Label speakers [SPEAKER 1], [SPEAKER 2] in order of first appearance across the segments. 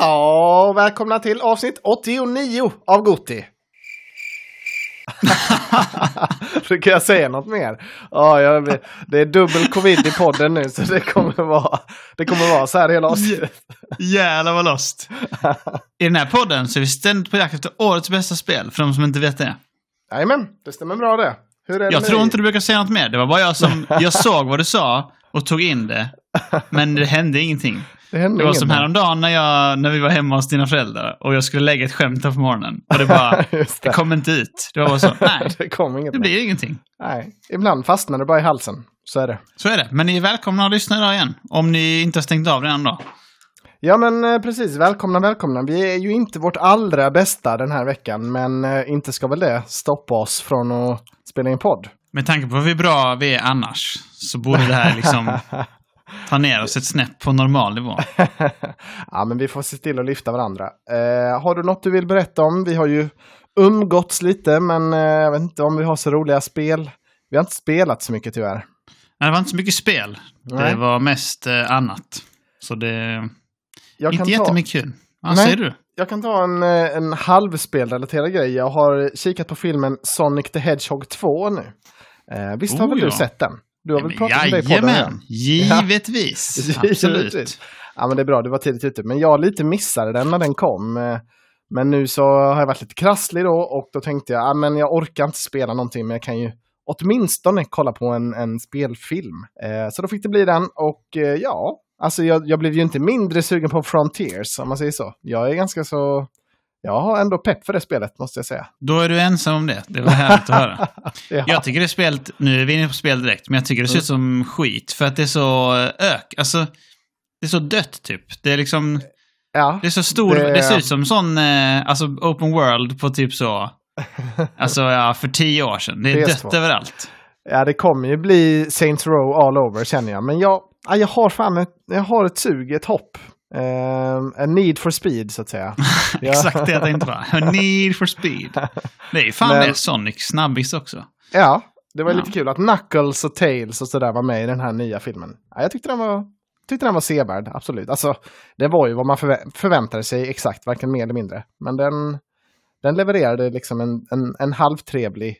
[SPEAKER 1] Jaha, välkomna till avsnitt 89 av Gotti. Ska jag säga något mer? Ja, jag, det är dubbel covid i podden nu så det kommer vara, det kommer vara så här hela avsnittet.
[SPEAKER 2] Jävlar vad lost. I den här podden så är vi ständigt på jakt efter årets bästa spel, för de som inte vet det.
[SPEAKER 1] Jajamän, det stämmer bra det. Hur är
[SPEAKER 2] Jag tror inte du brukar säga något mer. Det var bara jag som... Jag såg vad du sa och tog in det. Men det hände ingenting.
[SPEAKER 1] Det
[SPEAKER 2] Det var som häromdagen när, jag, när vi var hemma hos dina föräldrar och jag skulle lägga ett skämt på morgonen. Och det bara... Det
[SPEAKER 1] det.
[SPEAKER 2] kom inte ut. Det var bara så. Nej,
[SPEAKER 1] det kom inget
[SPEAKER 2] det blir ingenting.
[SPEAKER 1] Nej, ibland fastnar det bara i halsen. Så är det.
[SPEAKER 2] Så är det. Men ni är välkomna att lyssna idag igen. Om ni inte har stängt av redan då.
[SPEAKER 1] Ja men eh, precis, välkomna, välkomna. Vi är ju inte vårt allra bästa den här veckan, men eh, inte ska väl det stoppa oss från att spela in podd.
[SPEAKER 2] Med tanke på hur bra vi är annars så borde det här liksom ta ner oss ett snäpp på normal nivå.
[SPEAKER 1] ja, men vi får se till att lyfta varandra. Eh, har du något du vill berätta om? Vi har ju umgåtts lite, men eh, jag vet inte om vi har så roliga spel. Vi har inte spelat så mycket tyvärr.
[SPEAKER 2] Nej, det var inte så mycket spel.
[SPEAKER 1] Nej.
[SPEAKER 2] Det var mest eh, annat. Så det...
[SPEAKER 1] Jag
[SPEAKER 2] inte
[SPEAKER 1] kan ta,
[SPEAKER 2] jättemycket kul. Vad säger du?
[SPEAKER 1] jag kan ta en, eh, en halvspelrelaterad grej. Jag har kikat på filmen Sonic the Hedgehog 2 nu. Eh, visst har
[SPEAKER 2] Oh,
[SPEAKER 1] väl du
[SPEAKER 2] ja.
[SPEAKER 1] sett den? Du har väl
[SPEAKER 2] Men
[SPEAKER 1] pratat om det i podden?
[SPEAKER 2] Jajamän, givetvis. Absolut.
[SPEAKER 1] Givetvis. Ja, men det är bra, du var tidigt ute. Men jag lite missade den när den kom. Eh, Men nu så har jag varit lite krasslig då och då tänkte jag, ja, men jag orkar inte spela någonting, men jag kan ju åtminstone kolla på en, en spelfilm. Eh, så då fick det bli den och eh, ja, alltså jag, jag blev ju inte mindre sugen på Frontiers om man säger så. Jag är ganska så, jag har ändå pepp för det spelet måste jag säga.
[SPEAKER 2] Då är du ensam om det. Det var härligt att höra.
[SPEAKER 1] Ja.
[SPEAKER 2] Jag tycker det spelet, nu är vi inne på spel direkt, men jag tycker det ser ut som skit. För att det är så ök, alltså, det är så dött typ. Det är liksom,
[SPEAKER 1] ja.
[SPEAKER 2] det är så stor,
[SPEAKER 1] Det-
[SPEAKER 2] det, ser ut som sån, eh, alltså open world på typ så, alltså ja, för tio år sedan. Det är
[SPEAKER 1] PS2.
[SPEAKER 2] dött överallt.
[SPEAKER 1] Ja, det kommer ju bli Saints Row all over känner jag. Men jag, ja, jag har fan ett, jag har ett sug, ett hopp. Um, a need for speed så att säga.
[SPEAKER 2] Exakt det jag tänkte på. A need for speed. Det är ju fan
[SPEAKER 1] Men-
[SPEAKER 2] det, Sonic snabbis också.
[SPEAKER 1] Ja, det var
[SPEAKER 2] Ja.
[SPEAKER 1] lite kul att Knuckles och Tails och sådär var med i den här nya filmen. Ja, jag tyckte den var, tyckte den var sevärd, absolut. Alltså, det var ju vad man förvä- förväntade sig exakt, varken mer eller mindre. Men den, den levererade liksom en, en, en halvtrevlig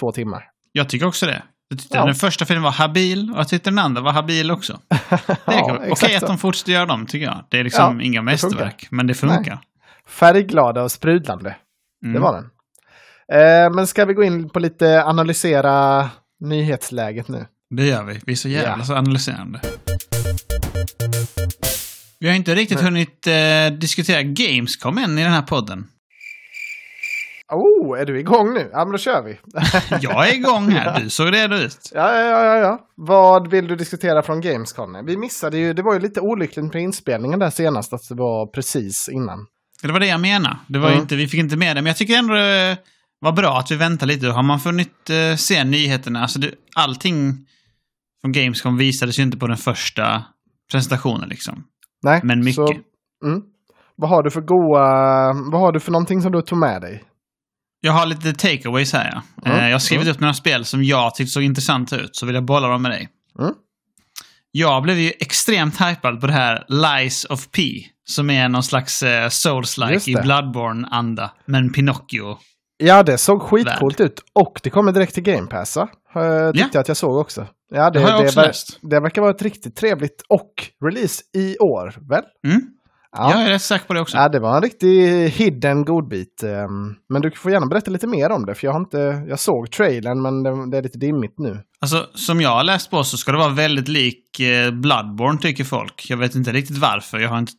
[SPEAKER 1] två timmar.
[SPEAKER 2] Jag tycker också det. Jag tyckte
[SPEAKER 1] Ja.
[SPEAKER 2] Den första filmen var habil och jag tyckte den andra var habil också.
[SPEAKER 1] Ja.
[SPEAKER 2] Okej
[SPEAKER 1] exakt
[SPEAKER 2] att de fortsätter göra dem, tycker jag. Det är liksom
[SPEAKER 1] Ja,
[SPEAKER 2] inga mästerverk, men det funkar.
[SPEAKER 1] Färgglada och sprudlande,
[SPEAKER 2] Mm.
[SPEAKER 1] det var den. Eh, men ska vi gå in på lite analysera nyhetsläget nu?
[SPEAKER 2] Det gör vi. Vi är så jävla
[SPEAKER 1] Ja.
[SPEAKER 2] så analyserande. Vi har inte riktigt hunnit eh, diskutera Gamescom än i den här podden.
[SPEAKER 1] Oh, är du igång nu? Ja, men då kör vi.
[SPEAKER 2] Jag är igång här. Du såg redo ut.
[SPEAKER 1] Ja, ja, ja, ja. Vad vill du diskutera från Gamescom? Vi missade ju, det var ju lite olyckligt på inspelningen där senast, att det var precis innan.
[SPEAKER 2] Det var det jag menade. Det var
[SPEAKER 1] Mm.
[SPEAKER 2] inte, vi fick inte med det, men jag tycker ändå det var bra att vi väntar lite. Har man funnit eh, se nyheterna, alltså det, allting från Gamescom visades ju inte på den första presentationen liksom.
[SPEAKER 1] Nej,
[SPEAKER 2] Men mycket.
[SPEAKER 1] Så, mm. Vad har du för goa, vad har du för någonting som du tog med dig?
[SPEAKER 2] Jag har lite takeaways här ja.
[SPEAKER 1] Mm,
[SPEAKER 2] Eh, Jag har skrivit
[SPEAKER 1] mm.
[SPEAKER 2] upp några spel som jag tyckte såg intressanta ut, så vill jag bolla dem med dig.
[SPEAKER 1] Mm.
[SPEAKER 2] Jag blev ju extremt hypad på det här Lies of P, som är någon slags eh, Souls-like i
[SPEAKER 1] det.
[SPEAKER 2] Bloodborne-anda, men Pinocchio.
[SPEAKER 1] Ja, det såg skitcoolt ut. Och det kommer direkt till Game Pass, va? Eh, Tyckte jag att jag såg också. Ja, det,
[SPEAKER 2] Det också
[SPEAKER 1] ver- det verkar vara ett riktigt trevligt och release i år, väl?
[SPEAKER 2] Mm?
[SPEAKER 1] Ja.
[SPEAKER 2] Jag är rätt säker på det också.
[SPEAKER 1] Ja, det var en riktig hidden godbit. ehm, Men du får gärna berätta lite mer om det, för jag har inte... Jag såg trailern, men det, är lite dimmigt nu.
[SPEAKER 2] Alltså, som jag har läst på så ska det vara väldigt lik eh, Bloodborne, tycker folk. Jag vet inte riktigt varför. Jag har inte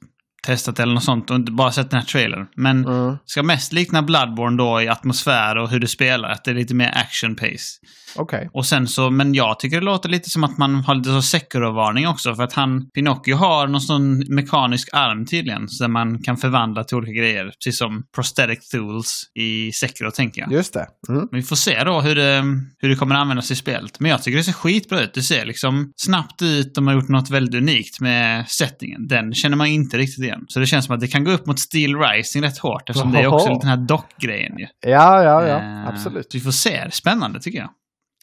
[SPEAKER 2] testat eller något sånt och inte bara sett den här trailern. Men
[SPEAKER 1] Mm.
[SPEAKER 2] ska mest likna Bloodborne då i atmosfär och hur det spelar. Att det är lite mer action
[SPEAKER 1] Okej.
[SPEAKER 2] Och sen så, men jag tycker det låter lite som att man har lite så Sekiro-varning också. För att han, Pinocchio har någon sån mekanisk arm tydligen. Så man kan förvandla till olika grejer. Precis som prosthetic tools i Sekiro, tänker jag.
[SPEAKER 1] Just det. Mm.
[SPEAKER 2] Men vi får se då hur det, hur det kommer att användas i spelet. Men jag tycker det ser skitbra ut. Det ser liksom snabbt ut. De har gjort något väldigt unikt med settingen. Den känner man inte riktigt igen. Så det känns som att det kan gå upp mot Steel Rising rätt hårt. Eftersom det är också den här dock-grejen ju.
[SPEAKER 1] Ja, ja, ja.
[SPEAKER 2] Eh,
[SPEAKER 1] Absolut.
[SPEAKER 2] vi får se. Spännande tycker jag.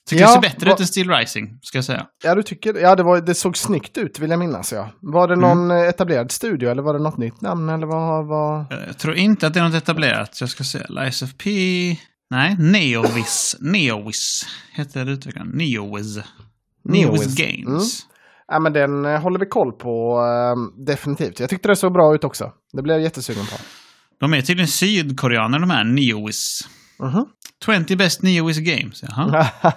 [SPEAKER 2] Tycker
[SPEAKER 1] Ja,
[SPEAKER 2] det ser bättre
[SPEAKER 1] va-
[SPEAKER 2] ut än Steel Rising, ska jag säga.
[SPEAKER 1] Ja, du tycker Ja, det, var, det såg snyggt ut vill jag minnas. Ja. Var det någon
[SPEAKER 2] Mm.
[SPEAKER 1] eh, etablerad studio eller var det något nytt namn? Eller vad, vad...
[SPEAKER 2] Jag tror inte att det är något etablerat. Jag ska se. Lies of P... Nej, Neowiz. Neowiz heter utvecklaren. Neowiz. Neowiz Games.
[SPEAKER 1] Ja, men den eh, håller vi koll på eh, definitivt. Jag tyckte det såg bra ut också. Det blev jag jättesugen på.
[SPEAKER 2] De är tydligen sydkoreaner de här, Neowiz.
[SPEAKER 1] Mhm.
[SPEAKER 2] 20 best Neowiz Games, jaha.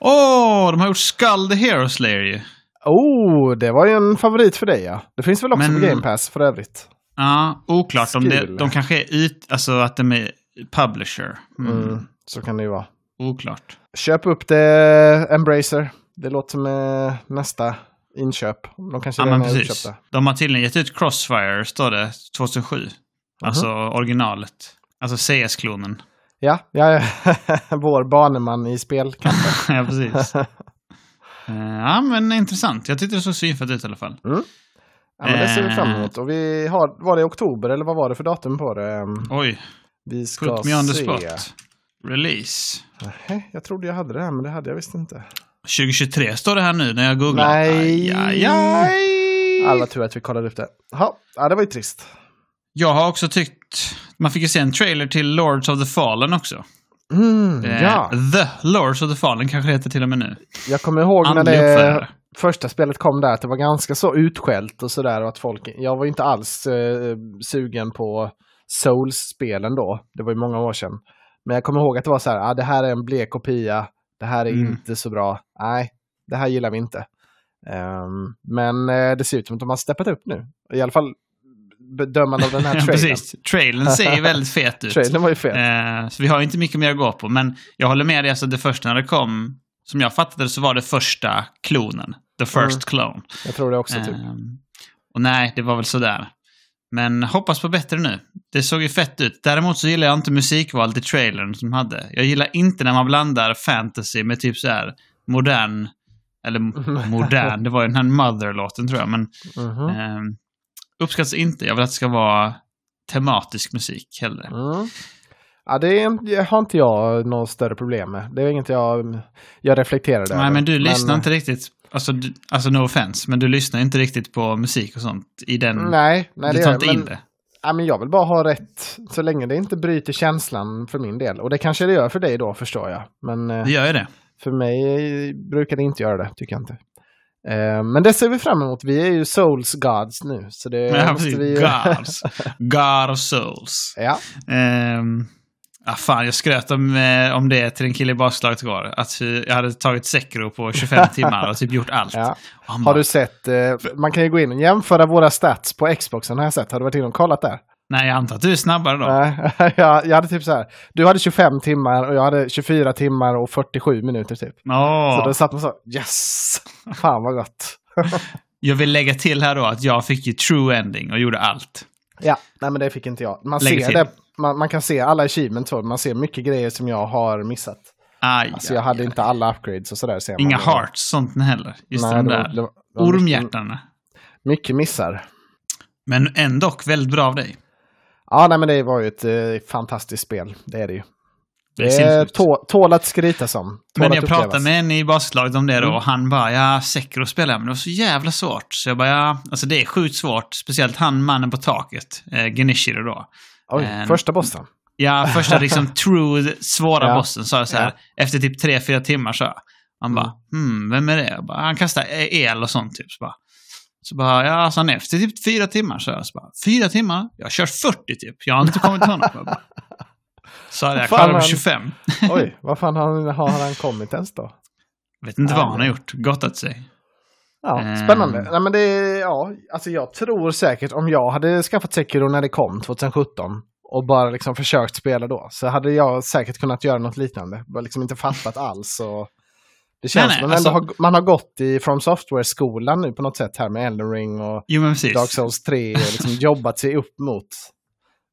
[SPEAKER 2] Åh, de har gjort Skull the Hero Slayer ju.
[SPEAKER 1] oh, det var ju en favorit för dig ja. Det finns väl också
[SPEAKER 2] Men-
[SPEAKER 1] på Game Pass för övrigt.
[SPEAKER 2] Ja, oklart om det,
[SPEAKER 1] Skill.
[SPEAKER 2] de kanske är ut, alltså att de är publisher. Mm.
[SPEAKER 1] Mm, så kan det ju vara.
[SPEAKER 2] Oklart.
[SPEAKER 1] Köp upp det, Embracer. Det låter som eh, nästa inköp. De kanske
[SPEAKER 2] Ja,
[SPEAKER 1] redan
[SPEAKER 2] men
[SPEAKER 1] är
[SPEAKER 2] precis.
[SPEAKER 1] utköpta.
[SPEAKER 2] De har tydligen gett ut Crossfire, står det, 2007. Alltså originalet. Alltså CS-klonen.
[SPEAKER 1] Ja, ja, ja. vår baneman i spel.
[SPEAKER 2] ja, precis. Eh, ja, men intressant. Jag tyckte det såg synfett ut i alla fall.
[SPEAKER 1] Ja, men det ser vi fram
[SPEAKER 2] Eh.
[SPEAKER 1] emot. Och vi har, var det i oktober eller vad var det för datum på det? Ehm,
[SPEAKER 2] Oj,
[SPEAKER 1] Vi ska
[SPEAKER 2] put me on the spot. Release.
[SPEAKER 1] Nej, jag trodde jag hade det här, men det hade jag visst inte.
[SPEAKER 2] 2023 står det här nu när jag googlar.
[SPEAKER 1] Nej.
[SPEAKER 2] Aj, aj, aj.
[SPEAKER 1] Alla tur att vi kollade upp det. Ha, ja, det var ju trist.
[SPEAKER 2] Jag har också tyckt... Man fick ju se en trailer till Lords of the Fallen också.
[SPEAKER 1] Mm,
[SPEAKER 2] Eh,
[SPEAKER 1] ja,
[SPEAKER 2] The Lords of the Fallen kanske heter till och med nu.
[SPEAKER 1] jag kommer ihåg när det första spelet kom där, att det var ganska så utskällt och sådär. Och att folk, jag var inte alls eh, sugen på Souls-spelen då. Det var ju många år sedan. Men jag kommer ihåg att det var så här, ah, det här är en blek kopia, det här är
[SPEAKER 2] Mm.
[SPEAKER 1] inte så bra. Nej, det här gillar vi inte. Ehm, men eh, det ser ut som att de har steppat upp nu. I alla fall bedömande av den här trailern.
[SPEAKER 2] precis. Trailern ser ju väldigt fet ut.
[SPEAKER 1] Trailern var ju fet.
[SPEAKER 2] Eh, så vi har ju inte mycket mer att gå på. Men jag håller med dig, alltså det första när det kom, som jag fattade så var det första klonen. The first
[SPEAKER 1] Mm.
[SPEAKER 2] clone.
[SPEAKER 1] Jag tror det också typ.
[SPEAKER 2] Ehm, och nej, det var väl sådär. Men hoppas på bättre nu. Det såg ju fett ut. Däremot så gillar jag inte musikvalet i trailern som de hade. Jag gillar inte när man blandar fantasy med typ så här modern, eller modern, det var ju den här Mother-låten tror jag, men
[SPEAKER 1] Mhm.
[SPEAKER 2] ehm, uppskattas inte. Jag vill att det ska vara tematisk musik hellre.
[SPEAKER 1] Mm. Ja, det, är, det har inte jag något större problem med. Det är inget jag, jag reflekterar över.
[SPEAKER 2] Nej, men du lyssnar inte riktigt, alltså, du, alltså no offense, men du lyssnar inte riktigt på musik och sånt i den...
[SPEAKER 1] Nej, nej
[SPEAKER 2] du
[SPEAKER 1] det
[SPEAKER 2] tar
[SPEAKER 1] gör
[SPEAKER 2] inte
[SPEAKER 1] jag.
[SPEAKER 2] in
[SPEAKER 1] men,
[SPEAKER 2] det.
[SPEAKER 1] ja, men jag vill bara ha rätt, så länge det inte bryter känslan för min del. Och det kanske det gör för dig då, förstår jag. Men eh,
[SPEAKER 2] Det gör ju det.
[SPEAKER 1] för mig brukar det inte göra det, tycker jag inte. Eh, men det ser vi fram emot. Vi är ju Souls Gods nu. Så det
[SPEAKER 2] Ja,
[SPEAKER 1] måste vi.
[SPEAKER 2] Gods. God of Souls.
[SPEAKER 1] ja.
[SPEAKER 2] Ehm, ah, fan, jag skröt om, eh, om det till en kille i baslaget igår. Att jag hade tagit Sekiro på 25 timmar och typ gjort allt.
[SPEAKER 1] ja. Har
[SPEAKER 2] bara,
[SPEAKER 1] du sett, eh, man kan ju gå in och jämföra våra stats på Xboxen har jag sett. Har du varit inne och kollat där?
[SPEAKER 2] Nej, jag antar att du är snabbare då.
[SPEAKER 1] Nej, jag, jag hade typ så här. Du hade 25 timmar och jag hade 24 timmar och 47 minuter typ.
[SPEAKER 2] Åh.
[SPEAKER 1] Så då satt man så, yes! Fan vad gott.
[SPEAKER 2] Jag vill lägga till här då att jag fick ju true ending och gjorde allt.
[SPEAKER 1] Ja, nej men det fick inte jag. Man
[SPEAKER 2] Lägg
[SPEAKER 1] ser
[SPEAKER 2] till.
[SPEAKER 1] det, man, man kan se alla achievements man ser mycket grejer som jag har missat.
[SPEAKER 2] Aj,
[SPEAKER 1] Alltså jag
[SPEAKER 2] aj,
[SPEAKER 1] hade
[SPEAKER 2] aj.
[SPEAKER 1] inte alla upgrades och sådär ser.
[SPEAKER 2] Inga hearts, sånt heller. Just
[SPEAKER 1] Nej,
[SPEAKER 2] de där
[SPEAKER 1] det var- det var mycket-
[SPEAKER 2] ormhjärtarna.
[SPEAKER 1] Mycket missar.
[SPEAKER 2] Men ändå väldigt bra av dig.
[SPEAKER 1] Ja, nej men det var ju ett eh, fantastiskt spel. Det är det ju.
[SPEAKER 2] Det är sinnessjukt.
[SPEAKER 1] tå, tål att skrytas om. Tål
[SPEAKER 2] Men jag pratade med en i basketlaget om det då
[SPEAKER 1] Mm.
[SPEAKER 2] och han bara ja, Sekiro spelar jag, men det var så jävla svårt. Så jag bara ja, alltså det är sjukt svårt. Speciellt han mannen på taket, eh, Genishiro då.
[SPEAKER 1] Oj,
[SPEAKER 2] Ehm,
[SPEAKER 1] första bossen.
[SPEAKER 2] Ja, första liksom true, svåra
[SPEAKER 1] Ja.
[SPEAKER 2] bossen sa jag så här. Efter typ tre, fyra timmar så. Han
[SPEAKER 1] Mm.
[SPEAKER 2] bara, hmm, vem är det? Bara, han kastar el och sånt typ. Så bara, så bara ja, så han efter typ fyra timmar så jag. Så bara, fyra timmar? Jag kör 40 typ. Jag har inte kommit till honom. Jag bara, Så hade jag klarat
[SPEAKER 1] han-
[SPEAKER 2] 25.
[SPEAKER 1] Oj, vad fan har, har han kommit ens då?
[SPEAKER 2] Vet inte
[SPEAKER 1] Ja,
[SPEAKER 2] vad han har gjort. Gottat sig.
[SPEAKER 1] Ja,
[SPEAKER 2] Ehm.
[SPEAKER 1] spännande. Nej, men det, ja, alltså jag tror säkert om jag hade skaffat Sekiro när det kom 2017 och bara liksom försökt spela då så hade jag säkert kunnat göra något liknande. Bara liksom inte fattat alls. Och det känns
[SPEAKER 2] Nej, nej,
[SPEAKER 1] som att man,
[SPEAKER 2] alltså-
[SPEAKER 1] har, man har gått i From Software-skolan nu på något sätt här med Elden Ring och
[SPEAKER 2] Jo.
[SPEAKER 1] Dark Souls 3 och liksom jobbat sig upp mot,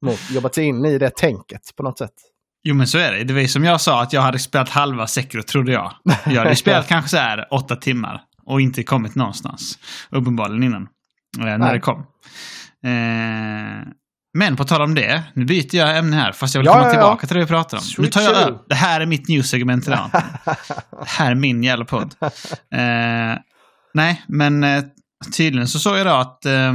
[SPEAKER 1] mot, jobbat sig in i det tänket på något sätt.
[SPEAKER 2] Jo, men så är det. Det var ju som jag sa, att jag hade spelat halva Sekiro, trodde jag. Jag hade spelat kanske så här åtta timmar och inte kommit någonstans. Uppenbarligen innan. Eh, när
[SPEAKER 1] Nej.
[SPEAKER 2] det kom. Eh, Men på tal om det, nu byter jag ämne här, fast jag vill
[SPEAKER 1] Ja,
[SPEAKER 2] komma
[SPEAKER 1] ja, ja.
[SPEAKER 2] tillbaka till det vi pratar om. Nu tar jag över. Det här är mitt news-segment idag. Det här är min jävla podd. Eh, nej, men eh, tydligen så såg jag då att eh,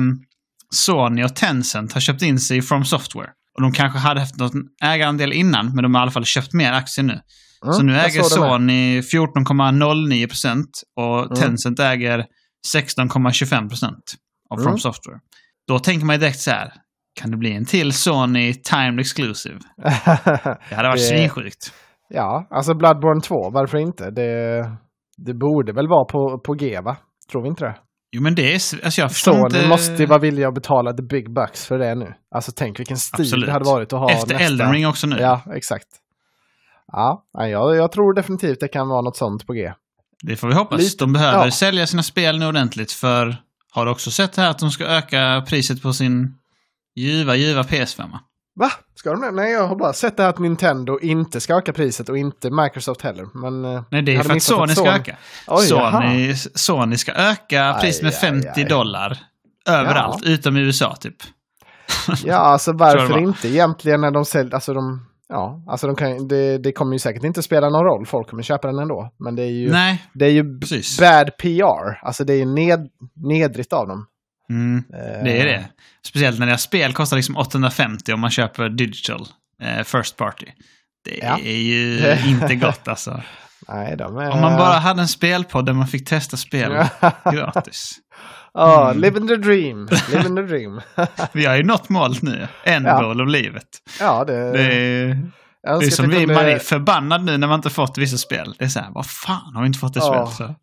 [SPEAKER 2] Sony och Tencent har köpt in sig i From Software. Och de kanske hade haft någon ägarandel innan, men de har i alla fall köpt mer aktier nu.
[SPEAKER 1] Mm,
[SPEAKER 2] så nu äger. Sony 14,09 procent och
[SPEAKER 1] Mm.
[SPEAKER 2] Tencent äger 16,25 procent av From
[SPEAKER 1] Mm.
[SPEAKER 2] Software. Då tänker man ju direkt så här, kan det bli en till Sony Timed Exclusive? Det hade varit
[SPEAKER 1] Det-
[SPEAKER 2] svinsjukt.
[SPEAKER 1] ja, alltså Bloodborne 2, varför inte? Det, det borde väl vara på, på G, va? Tror vi inte det?
[SPEAKER 2] Jo men det är, alltså jag förstår
[SPEAKER 1] Sony
[SPEAKER 2] inte...
[SPEAKER 1] måste ju vara villiga att betala the big bucks för det nu. Alltså tänk vilken stil
[SPEAKER 2] Absolut.
[SPEAKER 1] det hade varit att ha
[SPEAKER 2] Efter
[SPEAKER 1] nästa...
[SPEAKER 2] Elden Ring också nu.
[SPEAKER 1] Ja, exakt. Ja, jag, jag tror definitivt det kan vara något sånt på G.
[SPEAKER 2] Det får vi hoppas.
[SPEAKER 1] Lite-
[SPEAKER 2] De behöver
[SPEAKER 1] ja.
[SPEAKER 2] sälja sina spel nu ordentligt för har du också sett här att de ska öka priset på sin ljuva, ljuva PS5?
[SPEAKER 1] Va? Ska de det? Nej, jag har bara sett det här att Nintendo inte ska öka priset och inte Microsoft heller. Men, eh,
[SPEAKER 2] Nej, det är för att Sony ska öka.
[SPEAKER 1] Oj, jaha.
[SPEAKER 2] Sony, Sony ska öka
[SPEAKER 1] Aj,
[SPEAKER 2] priset med
[SPEAKER 1] aj,
[SPEAKER 2] 50
[SPEAKER 1] aj.
[SPEAKER 2] dollar. Överallt, utom i USA typ.
[SPEAKER 1] Ja, alltså varför
[SPEAKER 2] var.
[SPEAKER 1] inte egentligen när de säljer, alltså de, ja, alltså de kan, det, det kommer ju säkert inte spela någon roll, folk kommer köpa den ändå. Men det är ju,
[SPEAKER 2] Nej,
[SPEAKER 1] det är ju
[SPEAKER 2] precis.
[SPEAKER 1] bad PR, alltså det är ju ned, nedrigt av dem.
[SPEAKER 2] Mm,
[SPEAKER 1] Eh,
[SPEAKER 2] det är det. Speciellt när deras spel kostar liksom 850 om man köper digital eh, first party. Det
[SPEAKER 1] Ja.
[SPEAKER 2] är ju inte gott alltså.
[SPEAKER 1] Nej, är...
[SPEAKER 2] Om man bara hade en spelpodd där man fick testa spel gratis.
[SPEAKER 1] Ja,
[SPEAKER 2] Mm.
[SPEAKER 1] living the dream, living the dream.
[SPEAKER 2] Vi har ju nått målet nu. En
[SPEAKER 1] Ja.
[SPEAKER 2] mål av livet.
[SPEAKER 1] ja, det,
[SPEAKER 2] Det är, det är som vi,
[SPEAKER 1] kunde-
[SPEAKER 2] man är förbannad nu när man inte fått vissa spel. Det är så här, vad fan har vi inte fått det
[SPEAKER 1] Ja.
[SPEAKER 2] spelet?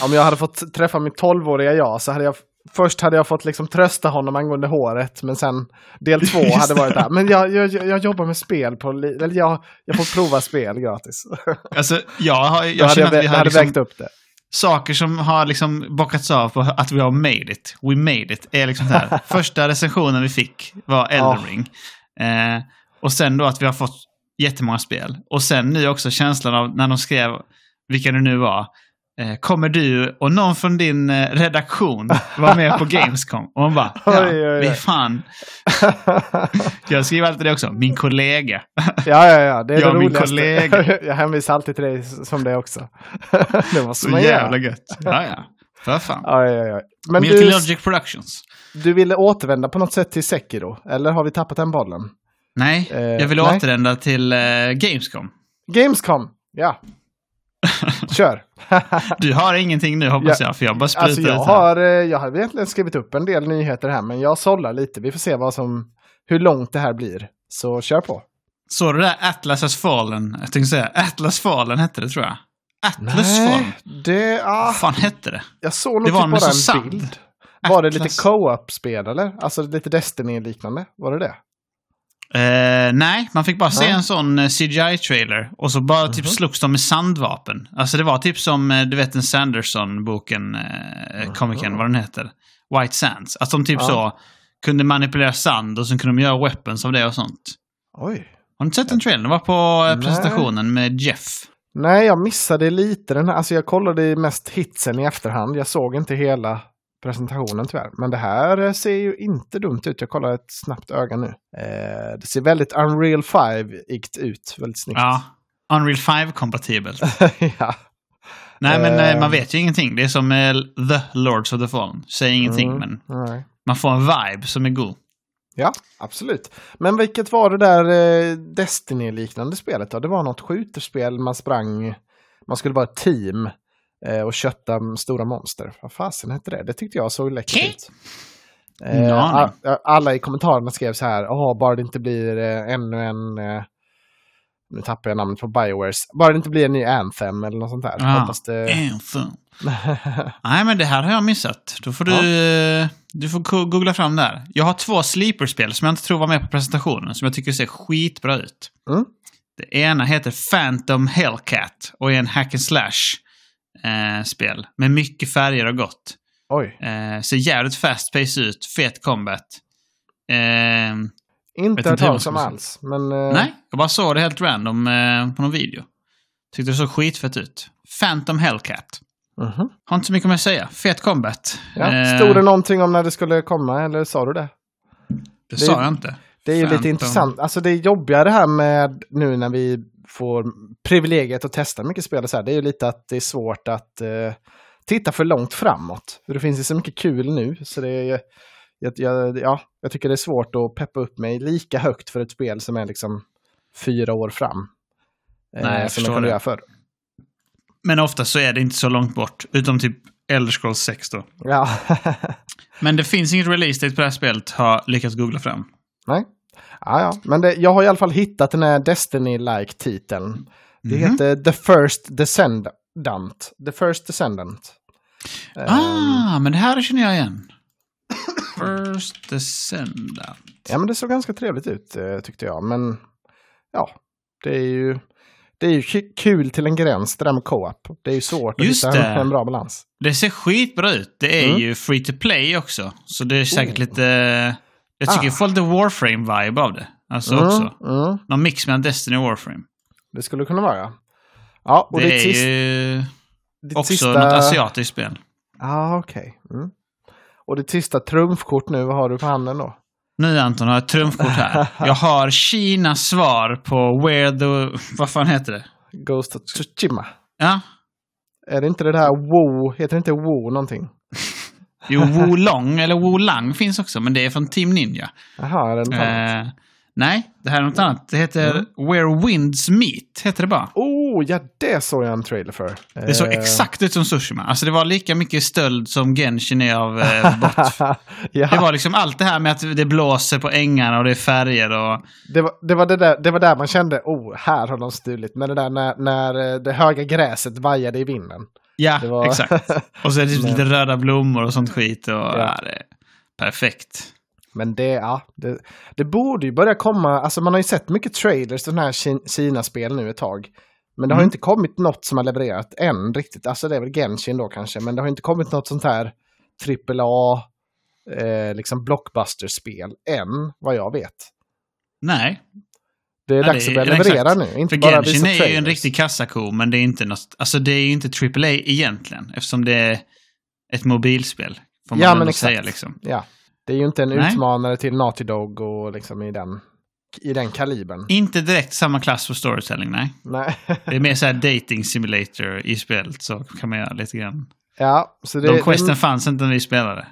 [SPEAKER 2] Så.
[SPEAKER 1] Om jag hade fått träffa mitt 12-åriga jag så hade jag Först hade jag fått liksom trösta honom angående håret, men sen del två
[SPEAKER 2] Just
[SPEAKER 1] hade varit där. Men jag, jag, jag jobbar med spel på, eller jag, jag får prova spel gratis.
[SPEAKER 2] Alltså, jag, har, jag
[SPEAKER 1] hade
[SPEAKER 2] känner
[SPEAKER 1] jag,
[SPEAKER 2] att vi har
[SPEAKER 1] hade
[SPEAKER 2] liksom,
[SPEAKER 1] vägt upp det.
[SPEAKER 2] saker som har liksom bockats av på att vi har made it. We made it. Är liksom här. Första recensionen vi fick var Elden
[SPEAKER 1] Ja.
[SPEAKER 2] Ring. Eh, och sen då att vi har fått jättemånga spel. Och sen nu också känslan av när de skrev, vilka det nu var. Eh, kommer du och någon från din eh, redaktion vara med på Gamescom? Och man bara, ja,
[SPEAKER 1] Oj, oj, oj.
[SPEAKER 2] vi fan. Jag skriver alltid det också, min kollega.
[SPEAKER 1] ja, ja, ja. Det är
[SPEAKER 2] Jag
[SPEAKER 1] det
[SPEAKER 2] min kollega.
[SPEAKER 1] jag hänvisar alltid till dig som det också. det måste
[SPEAKER 2] Så jävla gött. Ja, ja. För fan.
[SPEAKER 1] Ja, ja, ja. Men
[SPEAKER 2] Milky
[SPEAKER 1] du,
[SPEAKER 2] Logic Productions.
[SPEAKER 1] du ville återvända på något sätt till Sekiro? Eller har vi tappat den bollen?
[SPEAKER 2] Nej,
[SPEAKER 1] Eh,
[SPEAKER 2] jag vill
[SPEAKER 1] nej.
[SPEAKER 2] återvända till eh, Gamescom.
[SPEAKER 1] Gamescom! Ja. Kör!
[SPEAKER 2] Du har ingenting nu hoppas
[SPEAKER 1] Ja.
[SPEAKER 2] jag, för jag bara sprutar
[SPEAKER 1] Alltså jag
[SPEAKER 2] ut här.
[SPEAKER 1] har, eh, jag har egentligen skrivit upp en del nyheter här, men jag sållar lite. Vi får se vad som, hur långt det här blir. Så kör på.
[SPEAKER 2] Såg du det där Atlas has fallen? Jag tänkte säga Atlas fallen hette det tror jag. Atlas fallen?
[SPEAKER 1] det, ah,
[SPEAKER 2] Vad fan hette det?
[SPEAKER 1] jag såg nog typ bara en
[SPEAKER 2] sand.
[SPEAKER 1] bild. Var det lite co-op-spel eller? Alltså lite Destiny-liknande? Var det det?
[SPEAKER 2] Eh, nej, man fick bara se en sån eh, CGI-trailer. Och så bara typ
[SPEAKER 1] Mhm.
[SPEAKER 2] slogs de med sandvapen. Alltså det var typ som, eh, du vet den Sanderson-boken, eh, komikern, vad den heter. White Sands. Att de typ
[SPEAKER 1] Ja.
[SPEAKER 2] så kunde manipulera sand och sen kunde de göra weapons av det och sånt.
[SPEAKER 1] Oj.
[SPEAKER 2] Har du inte sett den trailern? Det var på
[SPEAKER 1] Nej.
[SPEAKER 2] presentationen med Jeff.
[SPEAKER 1] Nej, jag missade lite den här. Alltså jag kollade mest hitsen i efterhand. Jag såg inte hela presentationen tyvärr. Men det här eh, ser ju inte dumt ut. Jag kollar ett snabbt öga nu. Eh, det ser väldigt Unreal 5-igt ut. Väldigt snyggt.
[SPEAKER 2] Ja. Unreal 5-kompatibelt.
[SPEAKER 1] ja.
[SPEAKER 2] Nej, men eh,
[SPEAKER 1] Eh.
[SPEAKER 2] man vet ju ingenting. Det är som eh, The Lords of the Fallen. Säger ingenting,
[SPEAKER 1] Mm,
[SPEAKER 2] men
[SPEAKER 1] nej.
[SPEAKER 2] man får en vibe som är god.
[SPEAKER 1] Ja, absolut. Men vilket var det där eh, Destiny-liknande spelet då? Det var något skjuterspel, man sprang, man skulle vara ett team eh, och kötta stora monster. Vad fasen hette det? Det tyckte jag såg läckert ut. Eh, a- alla i kommentarerna skrev så här, åh, bara det inte blir eh, ännu en, eh, nu tappar jag namnet på Biowares, bara det inte blir en ny Anthem eller något sånt där.
[SPEAKER 2] Ah,
[SPEAKER 1] Hoppas det...
[SPEAKER 2] Anthem. Nej, men det här har jag missat. Då får du, eh, du får go- googla fram det här. Jag har två sleeper-spel som jag inte tror var med på presentationen, som jag tycker ser skitbra ut.
[SPEAKER 1] Mm.
[SPEAKER 2] Det ena heter Phantom Hellcat och är en hack and slash-spel med mycket färger och gott.
[SPEAKER 1] Oj,
[SPEAKER 2] Eh, ser jävligt fast pace ut, fet combat. Eh,
[SPEAKER 1] inte hört talas om alls. Men, eh,
[SPEAKER 2] Nej, jag bara såg det helt random eh, på någon video. Tyckte det såg skitfett ut. Phantom Hellcat.
[SPEAKER 1] mhm.
[SPEAKER 2] Har inte så mycket mer att säga. Fet combat.
[SPEAKER 1] ja.
[SPEAKER 2] Eh,
[SPEAKER 1] Stod det någonting om när det skulle komma eller sa du det?
[SPEAKER 2] Det,
[SPEAKER 1] Det-
[SPEAKER 2] sa jag inte.
[SPEAKER 1] Det är ju lite intressant. Alltså det jobbiga det här med nu när vi får privilegiet att testa mycket spel så här, det är ju lite att det är svårt att eh, titta för långt framåt. För det finns ju så mycket kul nu, så det är jag, jag, ja, jag tycker det är svårt att peppa upp mig lika högt för ett spel som är liksom fyra år fram. Eh,
[SPEAKER 2] Nej, jag
[SPEAKER 1] som kunde
[SPEAKER 2] det.
[SPEAKER 1] göra förr.
[SPEAKER 2] Men ofta så är det inte så långt bort. Utom typ Elder Scrolls 6 då.
[SPEAKER 1] Ja,
[SPEAKER 2] Men det finns inget release date på det här spelet, har lyckats googla fram.
[SPEAKER 1] nej. Ja, ja. Men det, jag har i alla fall hittat den här Destiny-like titeln. Det
[SPEAKER 2] Mhm.
[SPEAKER 1] heter The First Descendant. The First Descendant. Ehm,
[SPEAKER 2] Ah, men det här känner jag igen. First Descendant.
[SPEAKER 1] Ja, men det såg ganska trevligt ut eh, tyckte jag. Men ja, det är ju, det är ju kul till en gräns det där med co-op. Det är ju svårt att
[SPEAKER 2] Just
[SPEAKER 1] hitta en, en bra balans.
[SPEAKER 2] Det ser skitbra ut. Det är
[SPEAKER 1] Mm.
[SPEAKER 2] ju free to play också. Så det är säkert
[SPEAKER 1] Oh.
[SPEAKER 2] lite... Jag tycker
[SPEAKER 1] Ah.
[SPEAKER 2] jag får lite Warframe-vibe av det. Alltså
[SPEAKER 1] Mm,
[SPEAKER 2] också.
[SPEAKER 1] mm,
[SPEAKER 2] Någon mix mellan Destiny och Warframe.
[SPEAKER 1] det skulle kunna vara. Ja, och
[SPEAKER 2] det
[SPEAKER 1] ditt,
[SPEAKER 2] är
[SPEAKER 1] sist,
[SPEAKER 2] ju också
[SPEAKER 1] sista...
[SPEAKER 2] något asiatiskt spel.
[SPEAKER 1] Ja, okej. Mm. Och ditt sista trumfkort nu, vad har du på handen då?
[SPEAKER 2] Nu Anton har jag ett trumfkort här. Jag har Kinas svar på Where the... Vad fan heter det?
[SPEAKER 1] Ghost of Tsushima.
[SPEAKER 2] Ja,
[SPEAKER 1] Är det inte det där Wo, heter det inte Wo någonting?
[SPEAKER 2] Jo, Wolong eller Wolang finns också, men det är från Team Ninja.
[SPEAKER 1] Jaha, är det något annat?
[SPEAKER 2] Eh, nej, det här är något annat. Det heter
[SPEAKER 1] Mm.
[SPEAKER 2] Where Winds Meet, heter det bara.
[SPEAKER 1] Oh, ja det såg jag en trailer för.
[SPEAKER 2] Det såg
[SPEAKER 1] Eh,
[SPEAKER 2] exakt ut som Tsushima. Alltså det var lika mycket stöld som Genshin är av eh, bot.
[SPEAKER 1] ja.
[SPEAKER 2] Det var liksom allt det här med att det blåser på ängarna och det är färger och...
[SPEAKER 1] Det var, det, var det, där, det var där man kände, oh, här har de stulit. Men det där när, när eh, det höga gräset vajade i vinden.
[SPEAKER 2] Ja,
[SPEAKER 1] var-
[SPEAKER 2] exakt. Och så är det typ lite röda blommor och sånt skit. Och, ja. är perfekt.
[SPEAKER 1] Men det, ja, det, det borde ju börja komma, alltså man har ju sett mycket trailers till den här Ki- Kina-spel nu ett tag. Men det har
[SPEAKER 2] Mm.
[SPEAKER 1] inte kommit något som har levererat än riktigt. Alltså det är väl Genshin då kanske, men det har inte kommit något sånt här AAA, eh, liksom blockbuster-spel än, vad jag vet.
[SPEAKER 2] Nej,
[SPEAKER 1] Det är
[SPEAKER 2] Ja,
[SPEAKER 1] dags
[SPEAKER 2] det
[SPEAKER 1] att börja leverera
[SPEAKER 2] exakt.
[SPEAKER 1] nu, inte
[SPEAKER 2] för
[SPEAKER 1] bara
[SPEAKER 2] Genshin är ju en riktig kassako, men det är inte något... Alltså det är ju inte AAA egentligen, eftersom det är ett mobilspel. Får man
[SPEAKER 1] Ja, men exakt.
[SPEAKER 2] säga liksom.
[SPEAKER 1] Ja, det är ju inte en
[SPEAKER 2] Nej.
[SPEAKER 1] utmanare till Naughty Dog och liksom i den, i den kalibern.
[SPEAKER 2] Inte direkt samma klass för storytelling, nej.
[SPEAKER 1] Nej.
[SPEAKER 2] Det är mer så här dating simulator i spelet, så kan man göra lite grann.
[SPEAKER 1] ja, så det,
[SPEAKER 2] De questen fanns inte när vi spelade.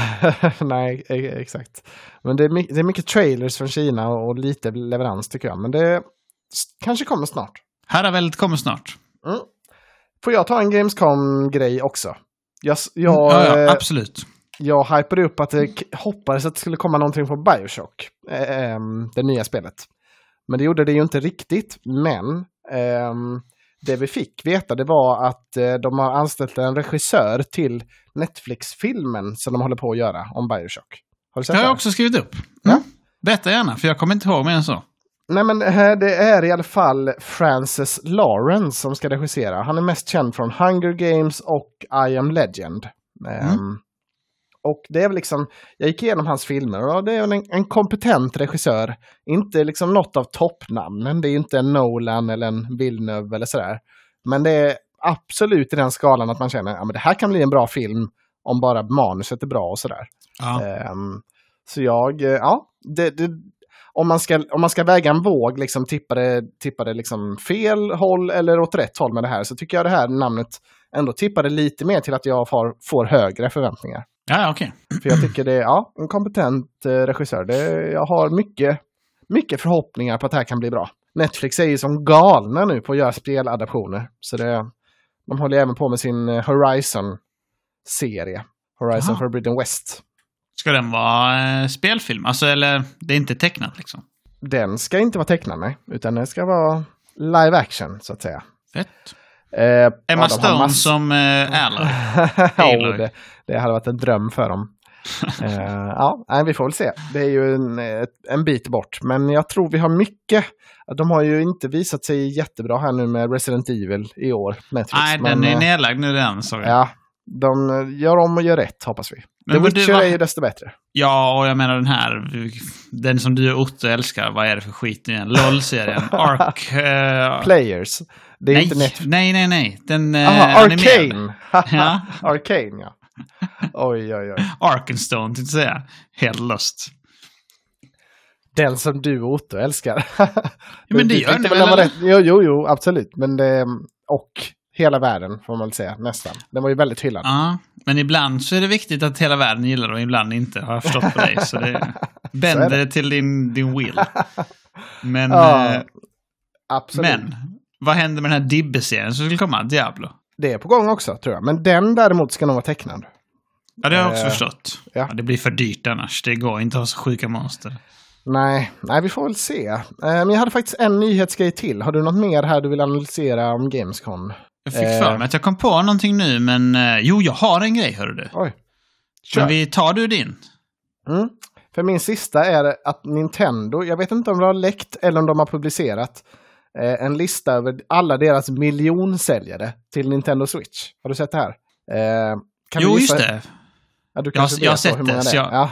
[SPEAKER 1] Nej, e- exakt. Men det är, det är mycket trailers från Kina och lite leverans tycker jag. Men det kanske kommer snart.
[SPEAKER 2] Herraväldet kommer snart.
[SPEAKER 1] Mm. Får jag ta en Gamescom-grej också? Jag, jag,
[SPEAKER 2] ja, ja,
[SPEAKER 1] eh,
[SPEAKER 2] absolut.
[SPEAKER 1] jag hypade upp att det hoppades att det skulle komma någonting från Bioshock, eh, det nya spelet. Men det gjorde det ju inte riktigt. Men ehm, det vi fick veta det var att eh, de har anställt en regissör till Netflix-filmen som de håller på att göra om Bioshock. Har du
[SPEAKER 2] Det
[SPEAKER 1] sett
[SPEAKER 2] har
[SPEAKER 1] det?
[SPEAKER 2] jag också skrivit upp.
[SPEAKER 1] Ja.
[SPEAKER 2] Mm. Berätta gärna, för jag kommer inte ihåg mer än så.
[SPEAKER 1] Nej men eh, det är i alla fall Francis Lawrence som ska regissera. Han är mest känd från Hunger Games och I am Legend. Ehm, och det är väl liksom, jag gick igenom hans filmer och det är väl en, en kompetent regissör. Inte liksom något av toppnamnen, det är ju inte en Nolan eller en Villeneuve eller sådär. Men det är absolut i den skalan att man känner att ja, men det här kan bli en bra film om bara manuset är bra och sådär.
[SPEAKER 2] Ja.
[SPEAKER 1] Ehm, så jag, eh, ja, det, det, om, man ska, om man ska väga en våg, liksom, tippa det, tippa det liksom fel håll eller åt rätt håll med det här, så tycker jag det här namnet ändå tippade lite mer till att jag får, får högre förväntningar.
[SPEAKER 2] Ja, okej.
[SPEAKER 1] För jag tycker det är ja, en kompetent eh, regissör. Det, jag har mycket, mycket förhoppningar på att det här kan bli bra. Netflix är ju som galna nu på att göra speladaptioner. Så det, de håller även på med sin eh, Horizon-serie. Horizon
[SPEAKER 2] Aha.
[SPEAKER 1] Forbidden West.
[SPEAKER 2] Ska den vara eh, spelfilm? Alltså, eller det är inte tecknat liksom?
[SPEAKER 1] Den ska inte vara tecknad med, utan den ska vara live action så att säga.
[SPEAKER 2] Fett.
[SPEAKER 1] Eh, ja,
[SPEAKER 2] Emma
[SPEAKER 1] har
[SPEAKER 2] Stone
[SPEAKER 1] mass-
[SPEAKER 2] som eh,
[SPEAKER 1] ja,
[SPEAKER 2] Aloy.
[SPEAKER 1] det, det hade varit en dröm för dem. Eh, ja, vi får väl se. Det är ju en, en bit bort, men jag tror vi har mycket. De har ju inte visat sig jättebra här nu med Resident Evil i år, Netflix.
[SPEAKER 2] Nej,
[SPEAKER 1] men,
[SPEAKER 2] den är
[SPEAKER 1] eh,
[SPEAKER 2] nedlagd nu den, jag.
[SPEAKER 1] Ja, de eh, gör om och gör rätt hoppas vi.
[SPEAKER 2] Men
[SPEAKER 1] The Witcher
[SPEAKER 2] var-
[SPEAKER 1] är ju desto bättre.
[SPEAKER 2] Ja, och jag menar den här, den som du och Otto älskar, vad är det för skit nu igen? LOL-serien. Ark... eh,
[SPEAKER 1] Players. Det är
[SPEAKER 2] nej,
[SPEAKER 1] inte Netflix.
[SPEAKER 2] nej, nej, nej. Den eh,
[SPEAKER 1] Aha,
[SPEAKER 2] animerade.
[SPEAKER 1] Arcane!
[SPEAKER 2] Ja.
[SPEAKER 1] Arcane, ja. Oj, oj, oj.
[SPEAKER 2] Arkenstone, tänkte jag säga. Helt lost.
[SPEAKER 1] Den som du och Otto älskar.
[SPEAKER 2] Ja, men det
[SPEAKER 1] Du
[SPEAKER 2] gör ni
[SPEAKER 1] väl rätt- Jo, jo, jo, absolut. Men det, och hela världen får man väl säga, nästan. Den var ju väldigt hyllad.
[SPEAKER 2] Ja, men ibland så är det viktigt att hela världen gillar det och ibland inte, har jag förstått på dig. Så det bänder det till din, din will. Men,
[SPEAKER 1] Ja,
[SPEAKER 2] eh,
[SPEAKER 1] absolut.
[SPEAKER 2] men, vad händer med den här Dibbe-serien som skulle komma? Diablo?
[SPEAKER 1] Det är på gång också, tror jag. Men den däremot ska nog vara tecknad.
[SPEAKER 2] Ja, det har jag också
[SPEAKER 1] Eh,
[SPEAKER 2] förstått.
[SPEAKER 1] ja.
[SPEAKER 2] Ja, det blir för dyrt annars. Det går inte att ha så sjuka monster.
[SPEAKER 1] Nej, nej, vi får väl se. Eh, Men jag hade faktiskt en nyhetsgrej till. Har du något mer här du vill analysera om Gamescom?
[SPEAKER 2] Jag fick
[SPEAKER 1] Eh.
[SPEAKER 2] för mig att jag kom på någonting nu, men eh, jo, jag har en grej, hörru du.
[SPEAKER 1] Oj. Kör.
[SPEAKER 2] Men vi tar du din.
[SPEAKER 1] Mm. För min sista är att Nintendo, jag vet inte om de har läckt eller om de har publicerat eh, en lista över alla deras miljonsäljare till Nintendo Switch. Har du sett det här? Eh, kan
[SPEAKER 2] jo,
[SPEAKER 1] du
[SPEAKER 2] just det.
[SPEAKER 1] Ja, du
[SPEAKER 2] Jag jag har sett det,
[SPEAKER 1] många är.
[SPEAKER 2] jag-
[SPEAKER 1] Ja.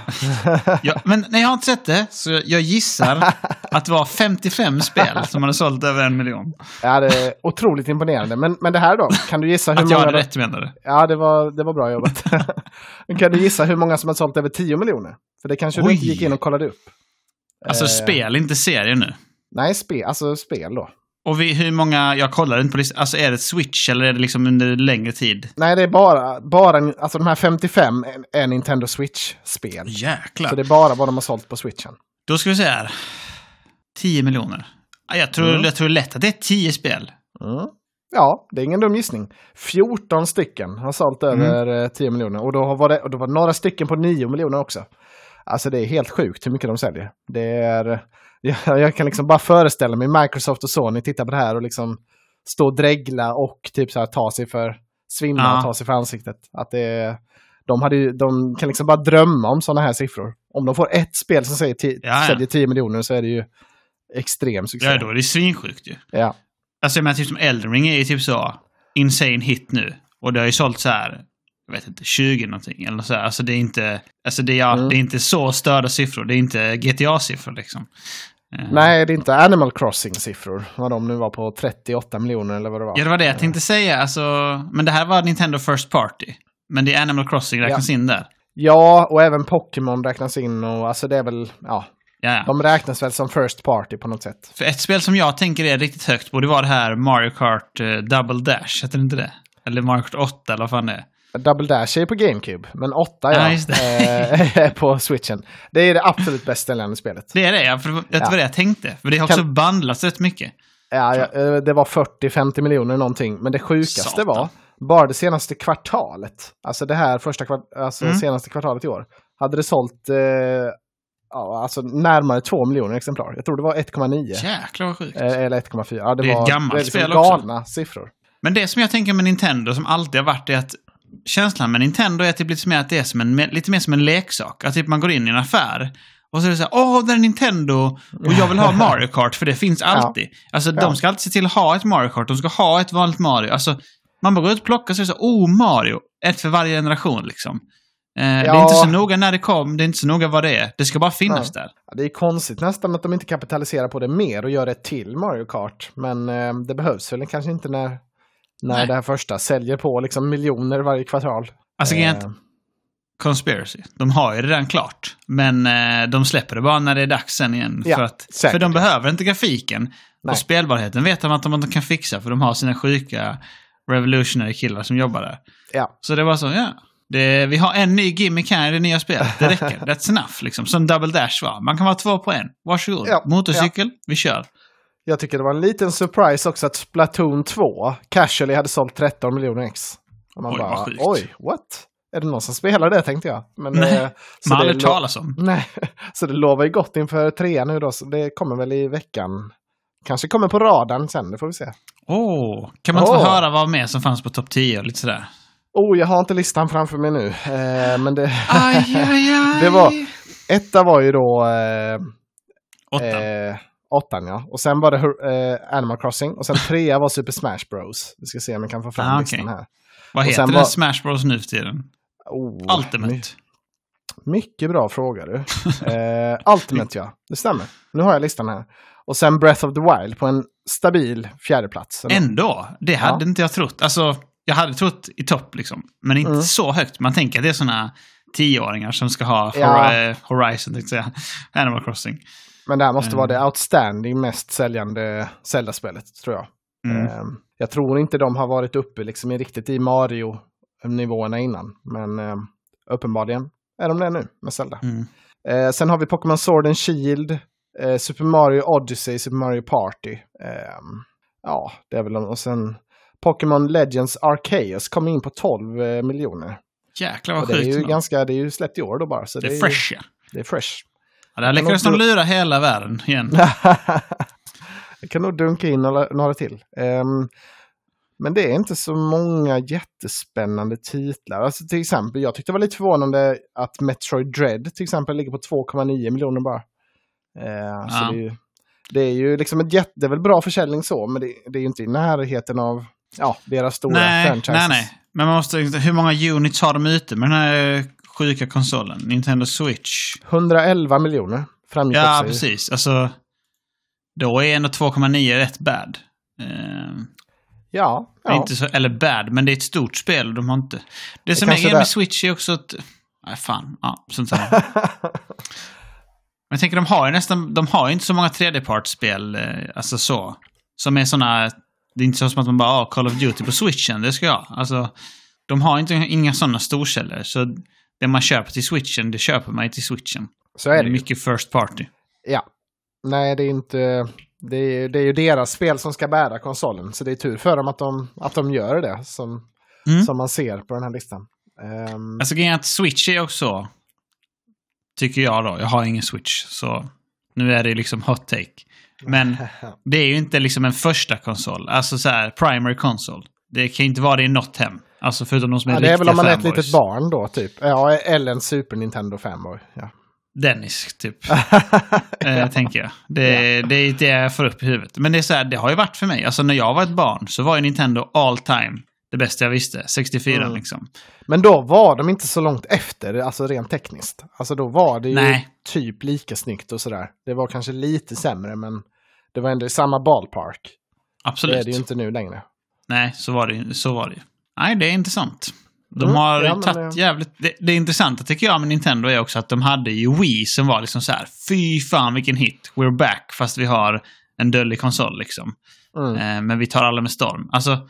[SPEAKER 2] Ja, men nej, jag har inte sett det, så jag gissar att det var 55 spel som hade sålt över en miljon.
[SPEAKER 1] ja, det är otroligt imponerande. Men, men det här då? Kan du gissa hur
[SPEAKER 2] Att jag
[SPEAKER 1] många...
[SPEAKER 2] hade
[SPEAKER 1] de-
[SPEAKER 2] rätt menar du?
[SPEAKER 1] Ja, det var, det var bra jobbat. Kan du gissa hur många som har sålt över 10 miljoner? För det kanske du
[SPEAKER 2] Oj.
[SPEAKER 1] inte gick in och kollade upp.
[SPEAKER 2] Alltså
[SPEAKER 1] Eh,
[SPEAKER 2] spel, inte serier nu.
[SPEAKER 1] Nej, spe, alltså spel då.
[SPEAKER 2] Och vi, hur många, jag kollar inte på listan, alltså är det Switch eller är det liksom under längre tid?
[SPEAKER 1] Nej, det är bara, bara alltså de här 55 är, Nintendo Switch-spel.
[SPEAKER 2] Jäklar.
[SPEAKER 1] Så det är bara vad de har sålt på Switchen.
[SPEAKER 2] Då ska vi se här. 10 miljoner. Ja, Jag tror,
[SPEAKER 1] Mm.
[SPEAKER 2] jag tror lätt att det är 10 spel.
[SPEAKER 1] Mm. Ja, det är ingen dum gissning. 14 stycken har sålt över eh, 10 miljoner. Och då, var det, och då var det några stycken på 9 miljoner också. Alltså det är helt sjukt hur mycket de säljer. Det är, jag, jag kan liksom bara föreställa mig Microsoft och Sony titta på det här och liksom stå och dregla och typ så här ta sig för svimma
[SPEAKER 2] Ja.
[SPEAKER 1] och ta sig för ansiktet. Att det, de, hade, de kan liksom bara drömma om sådana här siffror. Om de får ett spel som säger ti-
[SPEAKER 2] Ja, ja.
[SPEAKER 1] säljer 10 miljoner så är det ju extrem succé.
[SPEAKER 2] Ja, då är det svinsjukt ju.
[SPEAKER 1] Ja.
[SPEAKER 2] Alltså jag menar typ som Elden Ring är ju typ så insane hit nu. Och det har ju sålt så här, jag vet inte, 20 någonting eller så. Alltså det är inte, alltså det är, ja,
[SPEAKER 1] Mm.
[SPEAKER 2] det är inte så störda siffror. Det är inte GTA-siffror liksom. Eh,
[SPEAKER 1] Nej, det är inte Animal Crossing-siffror. Vad de nu var på 38 miljoner eller vad det var.
[SPEAKER 2] Ja, det var det jag tänkte säga. Alltså, men det här var Nintendo First Party. Men det är Animal Crossing räknas in där.
[SPEAKER 1] Ja, och även Pokémon räknas in och alltså det är väl, ja,
[SPEAKER 2] Ja, ja.
[SPEAKER 1] de räknas väl som First Party på något sätt.
[SPEAKER 2] För ett spel som jag tänker är riktigt högt borde vara det här Mario Kart eh, Double Dash. Heter det inte det? Eller Mario Kart 8 eller vad fan det är.
[SPEAKER 1] Double Dash är på GameCube, men 8
[SPEAKER 2] Ja,
[SPEAKER 1] ja, eh, är på Switchen. Det är det absolut bäst säljande spelet.
[SPEAKER 2] Det är det, ja. För det var
[SPEAKER 1] Ja.
[SPEAKER 2] det jag tänkte. För det har också
[SPEAKER 1] Kan-
[SPEAKER 2] bandlats rätt mycket.
[SPEAKER 1] Ja, ja, eh, det var 40-50 miljoner någonting, men det sjukaste
[SPEAKER 2] Satan.
[SPEAKER 1] var bara det senaste kvartalet, alltså det här första kvart alltså
[SPEAKER 2] Mm.
[SPEAKER 1] senaste kvartalet i år, hade det sålt eh, ja, alltså närmare 2 miljoner exemplar. Jag tror det var 1,9.
[SPEAKER 2] Jäklar vad sjukt.
[SPEAKER 1] Eh, Eller 1,4. Ja, det,
[SPEAKER 2] Det är ett
[SPEAKER 1] var
[SPEAKER 2] gammalt
[SPEAKER 1] det är liksom
[SPEAKER 2] spel också.
[SPEAKER 1] galna siffror.
[SPEAKER 2] Men det som jag tänker med Nintendo, som alltid har varit, är att känslan med Nintendo är typ lite mer att det är som en, lite mer som en leksak. Att typ man går in i en affär och så är det så här, åh, det är Nintendo och jag vill ha Mario Kart för det finns alltid. Alltså
[SPEAKER 1] Ja.
[SPEAKER 2] de ska alltid se till att ha ett Mario Kart, de ska ha ett vanligt Mario. Alltså, man bara går ut och plockar så är det så, oh, Mario, ett för varje generation liksom. Eh, Det är
[SPEAKER 1] Ja.
[SPEAKER 2] inte så noga när det kom, det är inte så noga vad det är. Det ska bara finnas där.
[SPEAKER 1] Ja, det är konstigt nästan att de inte kapitaliserar på det mer och gör det till Mario Kart. Men eh, det behövs väl kanske inte när, när
[SPEAKER 2] Nej.
[SPEAKER 1] det här första säljer på liksom miljoner varje kvartal.
[SPEAKER 2] Alltså,
[SPEAKER 1] Eh,
[SPEAKER 2] Conspiracy. De har ju det redan klart. Men eh, de släpper det bara när det är dags sen igen.
[SPEAKER 1] Ja,
[SPEAKER 2] för, att,
[SPEAKER 1] säkert.
[SPEAKER 2] för de behöver inte grafiken.
[SPEAKER 1] Nej.
[SPEAKER 2] Och spelbarheten vet de att de inte kan fixa för de har sina sjuka revolutionary killar som jobbar där.
[SPEAKER 1] ja.
[SPEAKER 2] Så det var så, ja. Det, vi har en ny gimmick här i det nya spelet. Det räcker. That's enough. Liksom. Som Double Dash var. Man kan vara två på en. Varsågod.
[SPEAKER 1] Ja,
[SPEAKER 2] Motorcykel, vi kör.
[SPEAKER 1] Jag tycker det var en liten surprise också att Splatoon 2 casually hade sålt 13 miljoner ex. Och man
[SPEAKER 2] Oj,
[SPEAKER 1] bara, oj, what? Är det någon som spelar det tänkte jag. Men,
[SPEAKER 2] Nej,
[SPEAKER 1] eh, så
[SPEAKER 2] Man har aldrig talas om.
[SPEAKER 1] Nej, så det lovar ju gott inför trean nu då. Så det kommer väl i veckan. Kanske kommer på radarn sen, det får vi se.
[SPEAKER 2] Åh, kan man inte få
[SPEAKER 1] Åh.
[SPEAKER 2] höra vad mer som fanns på topp 10 och lite sådär?
[SPEAKER 1] Oh, jag har inte listan framför mig nu. Eh, men det,
[SPEAKER 2] Aj, aj, aj.
[SPEAKER 1] Det var- etta var ju då eh,
[SPEAKER 2] Åtta.
[SPEAKER 1] eh, åttan ja. Och sen var det eh, Animal Crossing. Och sen trea var Super Smash Bros. Vi ska se om jag kan få fram
[SPEAKER 2] Ah,
[SPEAKER 1] listan
[SPEAKER 2] okej.
[SPEAKER 1] här.
[SPEAKER 2] Vad heter den
[SPEAKER 1] var-
[SPEAKER 2] Smash Bros nu för tiden?
[SPEAKER 1] Oh,
[SPEAKER 2] Ultimate.
[SPEAKER 1] my- mycket bra fråga du. Eh, Ultimate ja, det stämmer. Nu har jag listan här. Och sen Breath of the Wild på en stabil fjärdeplats.
[SPEAKER 2] Ändå, det hade
[SPEAKER 1] Ja.
[SPEAKER 2] inte jag trott. Alltså, jag hade trott i topp liksom. Men inte
[SPEAKER 1] Mm.
[SPEAKER 2] så högt. Man tänker att det är såna tioåringar som ska ha
[SPEAKER 1] Ja.
[SPEAKER 2] Hor- Horizon, tänkte jag säga. Animal Crossing.
[SPEAKER 1] Men det här måste vara
[SPEAKER 2] Mm.
[SPEAKER 1] det outstanding mest säljande Zelda-spelet, tror jag.
[SPEAKER 2] Mm.
[SPEAKER 1] Eh, jag tror inte de har varit uppe liksom i riktigt i Mario-nivåerna innan. Men eh, uppenbarligen är de det nu med Zelda.
[SPEAKER 2] Mm.
[SPEAKER 1] Eh, sen har vi Pokémon Sword and Shield, Super Mario Odyssey, Super Mario Party. Ja, det är väl de. Och sen Pokémon Legends Arceus kom in på 12 eh, miljoner.
[SPEAKER 2] Jäklar vad
[SPEAKER 1] det är
[SPEAKER 2] sjukt.
[SPEAKER 1] ju ganska, det är ju släppt i år då bara. Så
[SPEAKER 2] Det är
[SPEAKER 1] ju-
[SPEAKER 2] fresh ja.
[SPEAKER 1] Det är fresh.
[SPEAKER 2] Ja där lyckades de lura hela världen igen.
[SPEAKER 1] det kan nog dunka in några, några till. Ehm, men det är inte så många jättespännande titlar. Alltså till exempel, jag tyckte det var lite förvånande att Metroid Dread till exempel ligger på 2,9 miljoner bara. Så
[SPEAKER 2] Ja.
[SPEAKER 1] det, är ju, det är ju liksom ett jätte, det är väl bra försäljning så, men det, det är ju inte i närheten av ja, deras stora
[SPEAKER 2] nej,
[SPEAKER 1] franchises.
[SPEAKER 2] nej, nej. Men man måste, hur många units har de ute med den här sjuka konsolen? Nintendo Switch?
[SPEAKER 1] 111 miljoner framgick
[SPEAKER 2] Ja, precis. Alltså, då är ändå 2,9 rätt bad. Eh,
[SPEAKER 1] Ja,
[SPEAKER 2] det
[SPEAKER 1] ja.
[SPEAKER 2] inte så, eller bad, men det är ett stort spel de har inte... Det som är grejen med
[SPEAKER 1] där-
[SPEAKER 2] Switch är också att... Nej, fan. Ja, sånt här. Men jag tänker, de har ju nästan... De har ju inte så många 3D-partspel, eh, alltså så. Som är såna... Det är inte så som att man bara, ah, Call of Duty på Switchen, det ska jag. Alltså, de har inte, inga sådana storkällor. Så det man köper till Switchen, det köper man ju till Switchen.
[SPEAKER 1] så
[SPEAKER 2] Det
[SPEAKER 1] är
[SPEAKER 2] är
[SPEAKER 1] det ju.
[SPEAKER 2] mycket first party.
[SPEAKER 1] Ja. Nej, det är inte... Det är, det är ju deras spel som ska bära konsolen. Så det är tur för dem att de, att de gör det som,
[SPEAKER 2] Mm.
[SPEAKER 1] som man ser på den här listan. Ehm,
[SPEAKER 2] Alltså grejen är att Switch är också... Tycker jag då. Jag har ingen Switch, så nu är det liksom hot take. Men det är ju inte liksom en första konsol. Alltså så här, primary console. Det kan ju inte vara det i något hem. Alltså förutom de som är
[SPEAKER 1] ja, det är väl om man är ett litet barn då, typ. Ja, eller en Super Nintendo fanboy. Ja.
[SPEAKER 2] Dennis, typ. eh, tänker jag. Det, det är det jag får upp i huvudet. Men det är så här, det har ju varit för mig. Alltså när jag var ett barn så var ju Nintendo all time det bästa jag visste. 64
[SPEAKER 1] Mm.
[SPEAKER 2] liksom.
[SPEAKER 1] Men då var de inte så långt efter, alltså rent tekniskt. Alltså då var det ju
[SPEAKER 2] Nej.
[SPEAKER 1] typ lika snyggt och sådär. Det var kanske lite sämre, men det var ändå i samma ballpark.
[SPEAKER 2] Absolut.
[SPEAKER 1] Det är det ju inte nu längre.
[SPEAKER 2] Nej, så var det ju. Så var det ju. Nej, det är intressant. De
[SPEAKER 1] Mm,
[SPEAKER 2] har
[SPEAKER 1] ja,
[SPEAKER 2] tagit
[SPEAKER 1] det-
[SPEAKER 2] jävligt... Det, det intressanta tycker jag med Nintendo är också att de hade ju Wii som var liksom så här. Fy fan vilken hit. We're back. Fast vi har en döllig konsol liksom.
[SPEAKER 1] Mm.
[SPEAKER 2] Eh, men vi tar alla med storm. Alltså,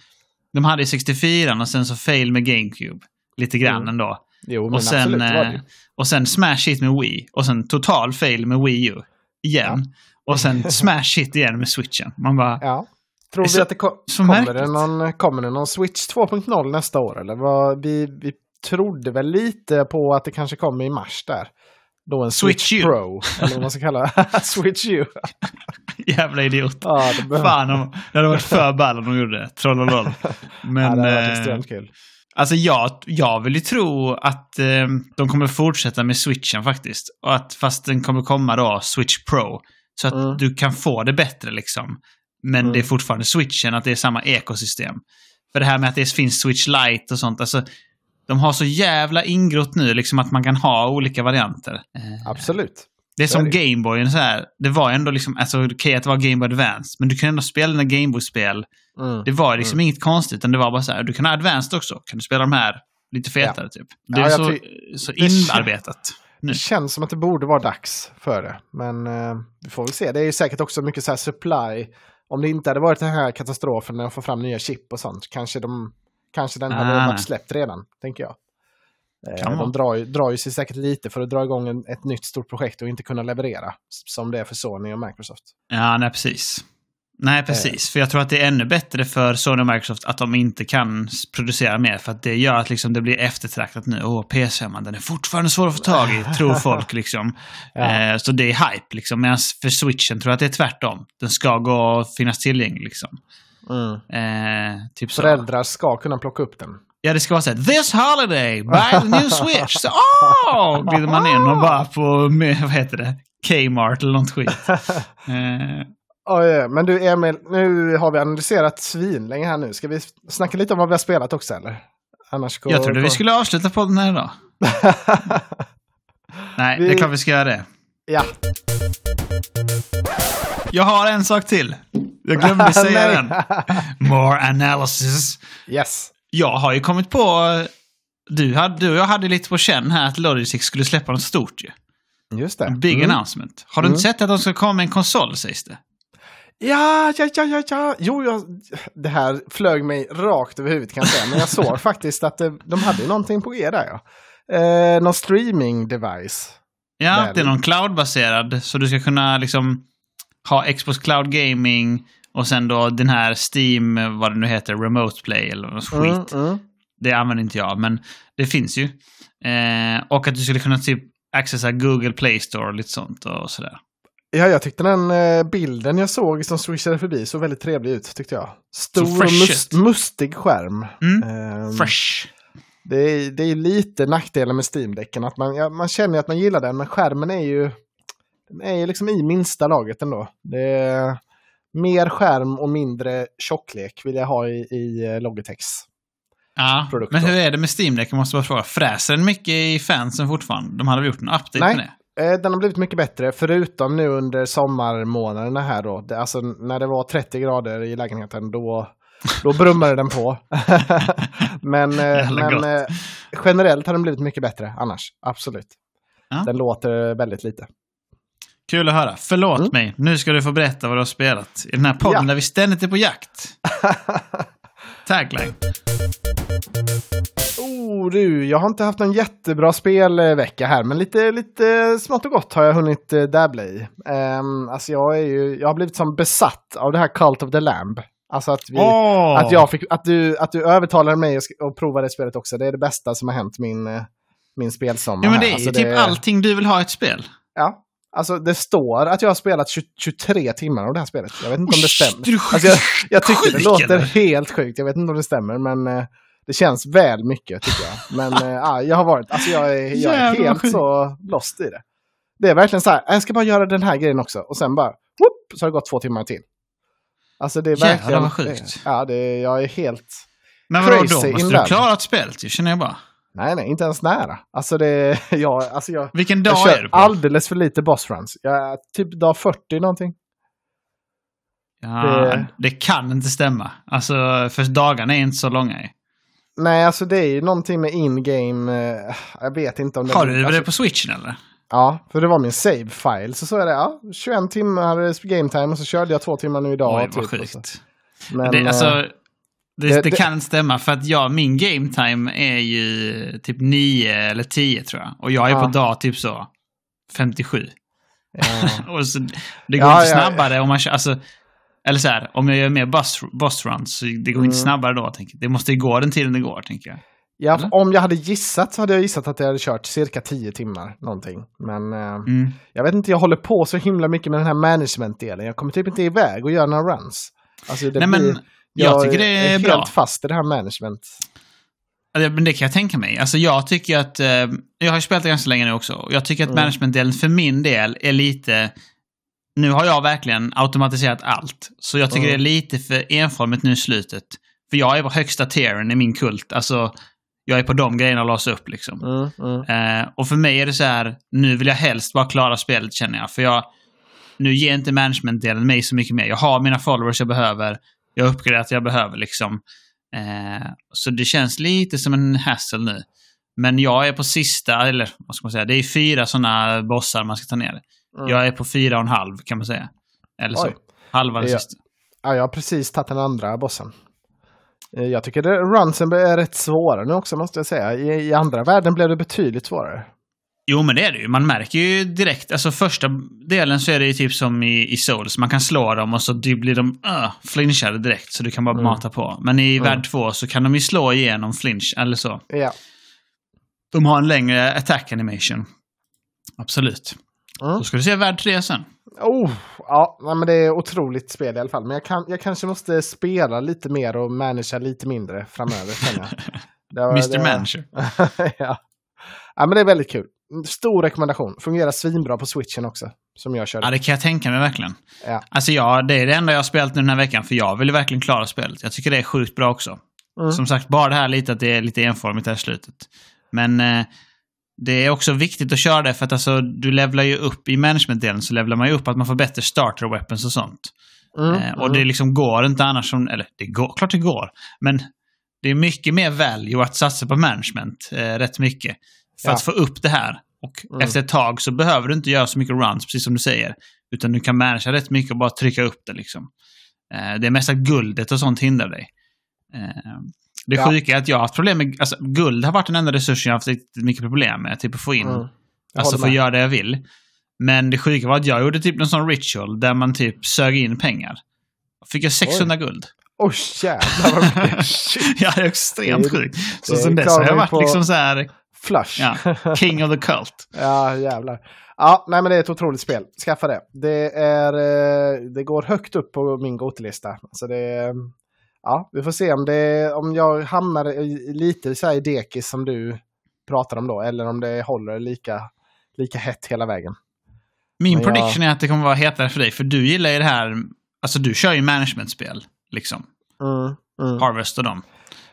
[SPEAKER 2] de hade ju 64 och sen så fail med GameCube. Lite grann
[SPEAKER 1] Mm.
[SPEAKER 2] ändå.
[SPEAKER 1] Jo, men
[SPEAKER 2] Och sen,
[SPEAKER 1] absolut, det det
[SPEAKER 2] eh, och sen smash hit med Wii. Och sen total fail med Wii U. Igen. Och sen smash hit igen med switchen. Man bara...
[SPEAKER 1] Ja. Tror vi att det ko- kommer, det någon, kommer det någon Switch 2.0 nästa år? Eller vad, vi, vi trodde väl lite på att det kanske kommer i mars där. Då en Switch,
[SPEAKER 2] Switch.
[SPEAKER 1] Pro, eller vad man ska kalla det. Switch U.
[SPEAKER 2] Jävla idiot.
[SPEAKER 1] Ja, det, behöver-
[SPEAKER 2] Fan, om, det hade varit för ball om de gjorde det. Trollolol.
[SPEAKER 1] ja,
[SPEAKER 2] Men,
[SPEAKER 1] det hade varit
[SPEAKER 2] eh,
[SPEAKER 1] extremt kul.
[SPEAKER 2] alltså jag, jag vill ju tro att eh, de kommer fortsätta med switchen faktiskt. Och att fast den kommer komma då, Switch Pro. Så att
[SPEAKER 1] Mm.
[SPEAKER 2] du kan få det bättre liksom. Men
[SPEAKER 1] Mm.
[SPEAKER 2] det är fortfarande switchen, att det är samma ekosystem. För det här med att det finns Switch Lite och sånt, alltså. De har så jävla ingrott nu, liksom att man kan ha olika varianter. Eh,
[SPEAKER 1] Absolut.
[SPEAKER 2] Det är
[SPEAKER 1] Så är
[SPEAKER 2] som
[SPEAKER 1] det
[SPEAKER 2] Gameboyen så här. Det var ändå liksom, alltså okej att det var Game Boy Advance, men du kan ändå spela dina Gameboy-spel.
[SPEAKER 1] Mm.
[SPEAKER 2] Det var liksom inget konstigt, utan det var bara så här, du kan ha Advanced också. Kan du spela de här lite fetare typ. Det
[SPEAKER 1] Ja,
[SPEAKER 2] är så, så inarbetat. Nu.
[SPEAKER 1] Det känns som att det borde vara dags för det. Men eh, vi får väl se. Det är ju säkert också mycket så här supply. Om det inte hade varit den här katastrofen när de får fram nya chip och sånt. Kanske, de, kanske den hade
[SPEAKER 2] Ah,
[SPEAKER 1] varit släppt redan, tänker jag. Eh,
[SPEAKER 2] Kan
[SPEAKER 1] de drar ju, drar ju sig säkert lite för att dra igång en, ett nytt stort projekt och inte kunna leverera. Som det är för Sony och Microsoft.
[SPEAKER 2] Ja, nej precis. Nej, precis. För jag tror att det är ännu bättre för Sony och Microsoft att de inte kan producera mer. För att det gör att liksom det blir eftertraktat nu. Åh, PS5, den är fortfarande svår att få tag i, tror folk liksom.
[SPEAKER 1] Ja.
[SPEAKER 2] Eh, så det är hype liksom. Medan för switchen tror jag att det är tvärtom. Den ska gå och finnas tillgänglig liksom.
[SPEAKER 1] Mm.
[SPEAKER 2] Eh, typ så.
[SPEAKER 1] Föräldrar ska kunna plocka upp den.
[SPEAKER 2] Ja, det ska vara så här. This holiday, buy the new switch. Så, Åh! Glider man in och bara på, vad heter det? Kmart eller något skit. Eh,
[SPEAKER 1] Oj, men du Emil, nu har vi analyserat svinlänge här nu. Ska vi snacka lite om vad vi har spelat också eller? Annars går,
[SPEAKER 2] jag trodde vi skulle avsluta podden här idag. Nej, det är
[SPEAKER 1] Vi-
[SPEAKER 2] klart vi ska göra det.
[SPEAKER 1] ja,
[SPEAKER 2] Jag har en sak till. Jag glömde säga den. More analysis.
[SPEAKER 1] yes.
[SPEAKER 2] Jag har ju kommit på... Du, hade, du och jag hade lite på känn här att Logitech skulle släppa något stort ju.
[SPEAKER 1] Just det.
[SPEAKER 2] Big
[SPEAKER 1] Mm.
[SPEAKER 2] announcement. Har du
[SPEAKER 1] Mm.
[SPEAKER 2] inte sett att de ska komma med en konsol sägs det?
[SPEAKER 1] Ja, ja, ja, ja, ja. Jo, jag, det här flög mig rakt över huvudet kan jag säga. Men jag såg faktiskt att det, de hade någonting på G där ja. Eh, någon streaming device.
[SPEAKER 2] Ja,
[SPEAKER 1] Väl.
[SPEAKER 2] det är någon cloudbaserad. Så du ska kunna liksom ha Xbox Cloud Gaming och sen då den här Steam, vad det nu heter, Remote Play eller något skit.
[SPEAKER 1] Mm, mm.
[SPEAKER 2] Det använder inte jag, men det finns ju. Eh, och att du skulle kunna typ accessa Google Play Store och lite sånt och sådär.
[SPEAKER 1] Ja, jag tyckte den eh, bilden jag såg som swishade förbi såg väldigt trevlig ut tyckte jag. Stor och
[SPEAKER 2] fresh
[SPEAKER 1] mus-
[SPEAKER 2] ut.
[SPEAKER 1] mustig skärm.
[SPEAKER 2] Mm.
[SPEAKER 1] Ehm,
[SPEAKER 2] Fresh.
[SPEAKER 1] Det är, det är lite nackdelen med Steam-däcken. Att man, ja, man känner att man gillar den, men skärmen är ju den är liksom i minsta laget ändå. Det är mer skärm och mindre tjocklek vill jag ha i, i eh, Logitechs.
[SPEAKER 2] Ja,
[SPEAKER 1] produkt
[SPEAKER 2] men hur är det med Steam Deck? Jag måste bara fråga. Fräser den mycket i fansen fortfarande? De hade väl gjort en update
[SPEAKER 1] Nej.
[SPEAKER 2] med det?
[SPEAKER 1] Eh, Den har blivit mycket bättre, förutom nu under sommarmånaderna här då. Alltså när det var 30 grader i lägenheten, då, då brummade den på. men eh, men eh, generellt har den blivit mycket bättre annars, absolut.
[SPEAKER 2] Ja.
[SPEAKER 1] Den låter väldigt lite.
[SPEAKER 2] Kul att höra. Förlåt
[SPEAKER 1] Mm.
[SPEAKER 2] mig. Nu ska du få berätta vad du har spelat. I den här podden
[SPEAKER 1] Ja.
[SPEAKER 2] där vi ständigt är på jakt. Tagline.
[SPEAKER 1] Oh du, jag har inte haft någon jättebra spelvecka här, men lite, lite smått och gott har jag hunnit uh, dabbla i. Um, alltså jag, är ju, jag har blivit som besatt av det här Cult of the Lamb. Alltså att, vi,
[SPEAKER 2] Åh!
[SPEAKER 1] att, jag fick, att, du, att du övertalade mig att prova det spelet också. Det är det bästa som har hänt min, eh, min spelsommar.
[SPEAKER 2] Ja, men det är
[SPEAKER 1] alltså,
[SPEAKER 2] typ
[SPEAKER 1] det-
[SPEAKER 2] allting du vill ha i ett spel.
[SPEAKER 1] Ja, alltså det står att jag har spelat 20, 23 timmar av det här spelet. Jag vet inte om det stämmer. Alltså jag, jag tycker det låter helt sjukt. Jag vet inte om det stämmer, men eh, det känns väl mycket tycker jag. Men eh, ja, jag har varit, alltså jag är, jag är
[SPEAKER 2] Jävlar,
[SPEAKER 1] helt så lost i det. Det är verkligen så här, jag ska bara göra den här grejen också. Och sen bara, whoop, så har det gått två timmar till. Alltså det är
[SPEAKER 2] Jävlar,
[SPEAKER 1] verkligen...
[SPEAKER 2] vad sjukt.
[SPEAKER 1] Ja, det, är- jag är helt...
[SPEAKER 2] Men vadå då? Måste du ha klarat spelet ju, känner jag bara.
[SPEAKER 1] Nej, nej, inte ens nära. Alltså det... Jag, alltså jag,
[SPEAKER 2] Vilken
[SPEAKER 1] jag
[SPEAKER 2] dag är
[SPEAKER 1] kör
[SPEAKER 2] du på?
[SPEAKER 1] alldeles för lite boss runs. Jag är typ dag 40 någonting.
[SPEAKER 2] Ja,
[SPEAKER 1] det-
[SPEAKER 2] det... kan inte stämma. Alltså, för dagarna är inte så långa. ju.
[SPEAKER 1] Nej, alltså det är ju någonting med in-game. eh, Jag vet inte om det...
[SPEAKER 2] Har du
[SPEAKER 1] alltså,
[SPEAKER 2] det på switchen eller?
[SPEAKER 1] Ja, för det var min save-file. Så så är det, ja, 21 timmar game time och så körde jag två timmar nu idag.
[SPEAKER 2] Oj,
[SPEAKER 1] typ,
[SPEAKER 2] vad
[SPEAKER 1] och så.
[SPEAKER 2] sjukt.
[SPEAKER 1] Men,
[SPEAKER 2] det, alltså,
[SPEAKER 1] eh,
[SPEAKER 2] det,
[SPEAKER 1] det-
[SPEAKER 2] det,
[SPEAKER 1] det-
[SPEAKER 2] kan stämma för att jag, min game time är ju typ 9 eller 10 tror jag. Och jag är
[SPEAKER 1] Ja.
[SPEAKER 2] på dag typ så 57.
[SPEAKER 1] ja.
[SPEAKER 2] Och så, det går
[SPEAKER 1] Ja,
[SPEAKER 2] inte snabbare om man kör, alltså, eller så här, om jag gör mer runs, så det går inte
[SPEAKER 1] Mm.
[SPEAKER 2] snabbare då. Jag. Det måste ju gå den tiden det går, tänker jag.
[SPEAKER 1] Ja,
[SPEAKER 2] Eller?
[SPEAKER 1] om jag hade gissat så hade jag gissat att jag hade kört cirka 10 timmar någonting. Men eh,
[SPEAKER 2] Mm.
[SPEAKER 1] jag vet inte, jag håller på så himla mycket med den här management-delen. Jag kommer typ inte iväg och göra några runs. Alltså,
[SPEAKER 2] Nej, men
[SPEAKER 1] blir,
[SPEAKER 2] jag tycker det är
[SPEAKER 1] helt
[SPEAKER 2] bra.
[SPEAKER 1] fast i det här management.
[SPEAKER 2] Men det kan jag tänka mig. Alltså jag tycker att, eh, jag har ju spelat det ganska länge nu också, jag tycker att
[SPEAKER 1] Mm.
[SPEAKER 2] managementdelen för min del är lite, nu har jag verkligen automatiserat allt. Så jag tycker
[SPEAKER 1] Mm.
[SPEAKER 2] det är lite för enformigt nu i slutet. För jag är på högsta tieren i min kult. Alltså, jag är på de grejerna att låsa upp liksom.
[SPEAKER 1] Mm, mm.
[SPEAKER 2] Eh, och för mig är det så här, nu vill jag helst bara klara spelet känner jag. För jag, nu ger inte managementdelen mig så mycket mer. Jag har mina followers jag behöver. Jag har uppgraderat jag behöver liksom. Eh, så det känns lite som en hassle nu. Men jag är på sista, eller vad ska man säga, det är fyra sådana bossar man ska ta ner.
[SPEAKER 1] Mm.
[SPEAKER 2] Jag är på fyra och en halv kan man säga. Eller så.
[SPEAKER 1] Oj.
[SPEAKER 2] Halva det
[SPEAKER 1] Ja.
[SPEAKER 2] sista.
[SPEAKER 1] Ja, jag har precis tagit den andra bossen. Eh, Jag tycker det, runsen är rätt svåra nu också måste jag säga. I, I andra världen blev det betydligt svårare.
[SPEAKER 2] Jo, men det är det ju. Man märker ju direkt. Alltså första delen så är det ju typ som i, i Souls. Man kan slå dem och så blir de uh, flinchade direkt. Så du kan bara
[SPEAKER 1] Mm.
[SPEAKER 2] mata på. Men i
[SPEAKER 1] Mm.
[SPEAKER 2] värld 2 så kan de ju slå igenom flinch, eller så.
[SPEAKER 1] Ja.
[SPEAKER 2] De har en längre attack animation. Absolut.
[SPEAKER 1] Mm.
[SPEAKER 2] Då ska du se värld 3 sen.
[SPEAKER 1] Oh, ja, men det är otroligt spel i alla fall. Men jag, kan, jag kanske måste spela lite mer och managera lite mindre framöver. känner jag. Det var-
[SPEAKER 2] Mr
[SPEAKER 1] det-
[SPEAKER 2] Manager.
[SPEAKER 1] ja. ja, men det är väldigt kul. Stor rekommendation. Fungerar svinbra på switchen också. Som jag körde.
[SPEAKER 2] Ja, det kan jag tänka mig verkligen.
[SPEAKER 1] Ja.
[SPEAKER 2] Alltså ja, det är det enda jag har spelat nu den här veckan. För jag vill verkligen klara spelet. Jag tycker det är sjukt bra också.
[SPEAKER 1] Mm.
[SPEAKER 2] Som sagt, bara det här lite att det är lite enformigt här i slutet. Men eh, det är också viktigt att köra det för att alltså, du levlar ju upp i managementdelen så levlar man ju upp att man får bättre starter weapons och sånt.
[SPEAKER 1] Mm,
[SPEAKER 2] Eh, och
[SPEAKER 1] mm.
[SPEAKER 2] det liksom går inte annars som, eller det går, klart det går. Men det är mycket mer value att satsa på management, eh, rätt mycket. För
[SPEAKER 1] Ja.
[SPEAKER 2] att få upp det här. Och
[SPEAKER 1] Mm.
[SPEAKER 2] efter ett tag så behöver du inte göra så mycket runs, precis som du säger. Utan du kan managea rätt mycket och bara trycka upp det liksom. Eh, det är mest att guldet och sånt hindrar dig. Det
[SPEAKER 1] Ja.
[SPEAKER 2] sjuka är att jag har haft problem med... Alltså, guld har varit den enda resursen jag har haft riktigt mycket problem med. Typ att få in.
[SPEAKER 1] Mm.
[SPEAKER 2] Alltså
[SPEAKER 1] med.
[SPEAKER 2] göra det jag vill. Men det sjuka var att jag gjorde typ en sån ritual där man typ sög in pengar. Fick jag 600 guld.
[SPEAKER 1] Oj jävlar vad mycket.
[SPEAKER 2] Ja, det är extremt
[SPEAKER 1] Det-
[SPEAKER 2] sjukt. Så sen dess har jag varit liksom så här
[SPEAKER 1] Flush.
[SPEAKER 2] Ja. king of the cult.
[SPEAKER 1] Ja, jävlar. Ja, nej men det är ett otroligt spel. Skaffa det. Det, är, eh, det går högt upp på min Gotelista. Så det ja, vi får se om, det, om jag hamnar i, lite så här i dekis som du pratar om då, eller om det håller lika, lika hett hela vägen.
[SPEAKER 2] Min
[SPEAKER 1] Men jag-
[SPEAKER 2] prediction är att det kommer vara hetare för dig, för du gillar ju det här, alltså du kör ju managementspel, liksom.
[SPEAKER 1] Mm, mm.
[SPEAKER 2] Harvest och dem.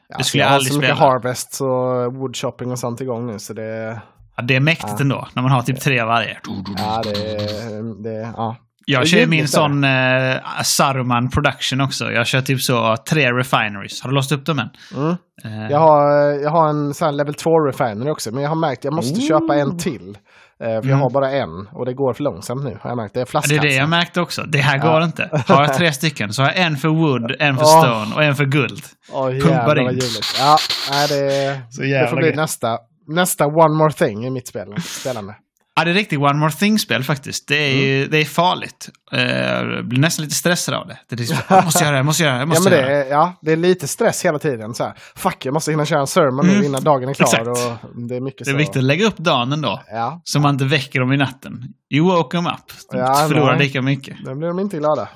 [SPEAKER 1] Ja,
[SPEAKER 2] det skulle
[SPEAKER 1] jag
[SPEAKER 2] jag
[SPEAKER 1] har
[SPEAKER 2] aldrig
[SPEAKER 1] så mycket
[SPEAKER 2] spela.
[SPEAKER 1] Harvest och Woodshopping och sånt igång nu så det,
[SPEAKER 2] Ja, det är mäktigt
[SPEAKER 1] Ja.
[SPEAKER 2] ändå, när man har typ tre varje.
[SPEAKER 1] ja, det, det ja.
[SPEAKER 2] Jag
[SPEAKER 1] Det
[SPEAKER 2] kör min sån eh, Saruman production också. Jag kör typ så tre refineries. Har du låst upp dem än?
[SPEAKER 1] Mm.
[SPEAKER 2] Eh,
[SPEAKER 1] Jag har, jag har en sån level 2 refinery också, men jag har märkt att jag måste köpa en till. Eh, för jag
[SPEAKER 2] Mm.
[SPEAKER 1] har bara en och det går för långsamt nu. Har jag märkt. Det är
[SPEAKER 2] det
[SPEAKER 1] flaskhalsen.
[SPEAKER 2] är det jag märkte också. Det här
[SPEAKER 1] Ja.
[SPEAKER 2] går inte. Har jag tre stycken så har jag en för wood, en för
[SPEAKER 1] Åh.
[SPEAKER 2] stone och en för guld.
[SPEAKER 1] Åh,
[SPEAKER 2] pumpar in.
[SPEAKER 1] Ja, nej, det,
[SPEAKER 2] Så
[SPEAKER 1] det får bli nästa, nästa one more thing i mitt spel, spelande.
[SPEAKER 2] Ja, det är riktigt One More Thing-spel faktiskt. Det är,
[SPEAKER 1] Mm.
[SPEAKER 2] ju, det är farligt. Eh, Jag blir nästan lite stressad av det. det är liksom, jag måste göra det, jag måste göra det, jag
[SPEAKER 1] Ja,
[SPEAKER 2] måste
[SPEAKER 1] men
[SPEAKER 2] göra
[SPEAKER 1] det,
[SPEAKER 2] det.
[SPEAKER 1] är, ja, det är lite stress hela tiden. Så här, fuck, jag måste hinna köra en sermon
[SPEAKER 2] Mm.
[SPEAKER 1] nu innan dagen är klar.
[SPEAKER 2] Exakt.
[SPEAKER 1] Och det är mycket
[SPEAKER 2] Det är
[SPEAKER 1] så.
[SPEAKER 2] viktigt att lägga upp dagen ändå.
[SPEAKER 1] Ja,
[SPEAKER 2] Så man inte väcker dem i natten. You woke them up.
[SPEAKER 1] Ja,
[SPEAKER 2] Förlorar
[SPEAKER 1] nej.
[SPEAKER 2] lika mycket.
[SPEAKER 1] då blir de inte glada.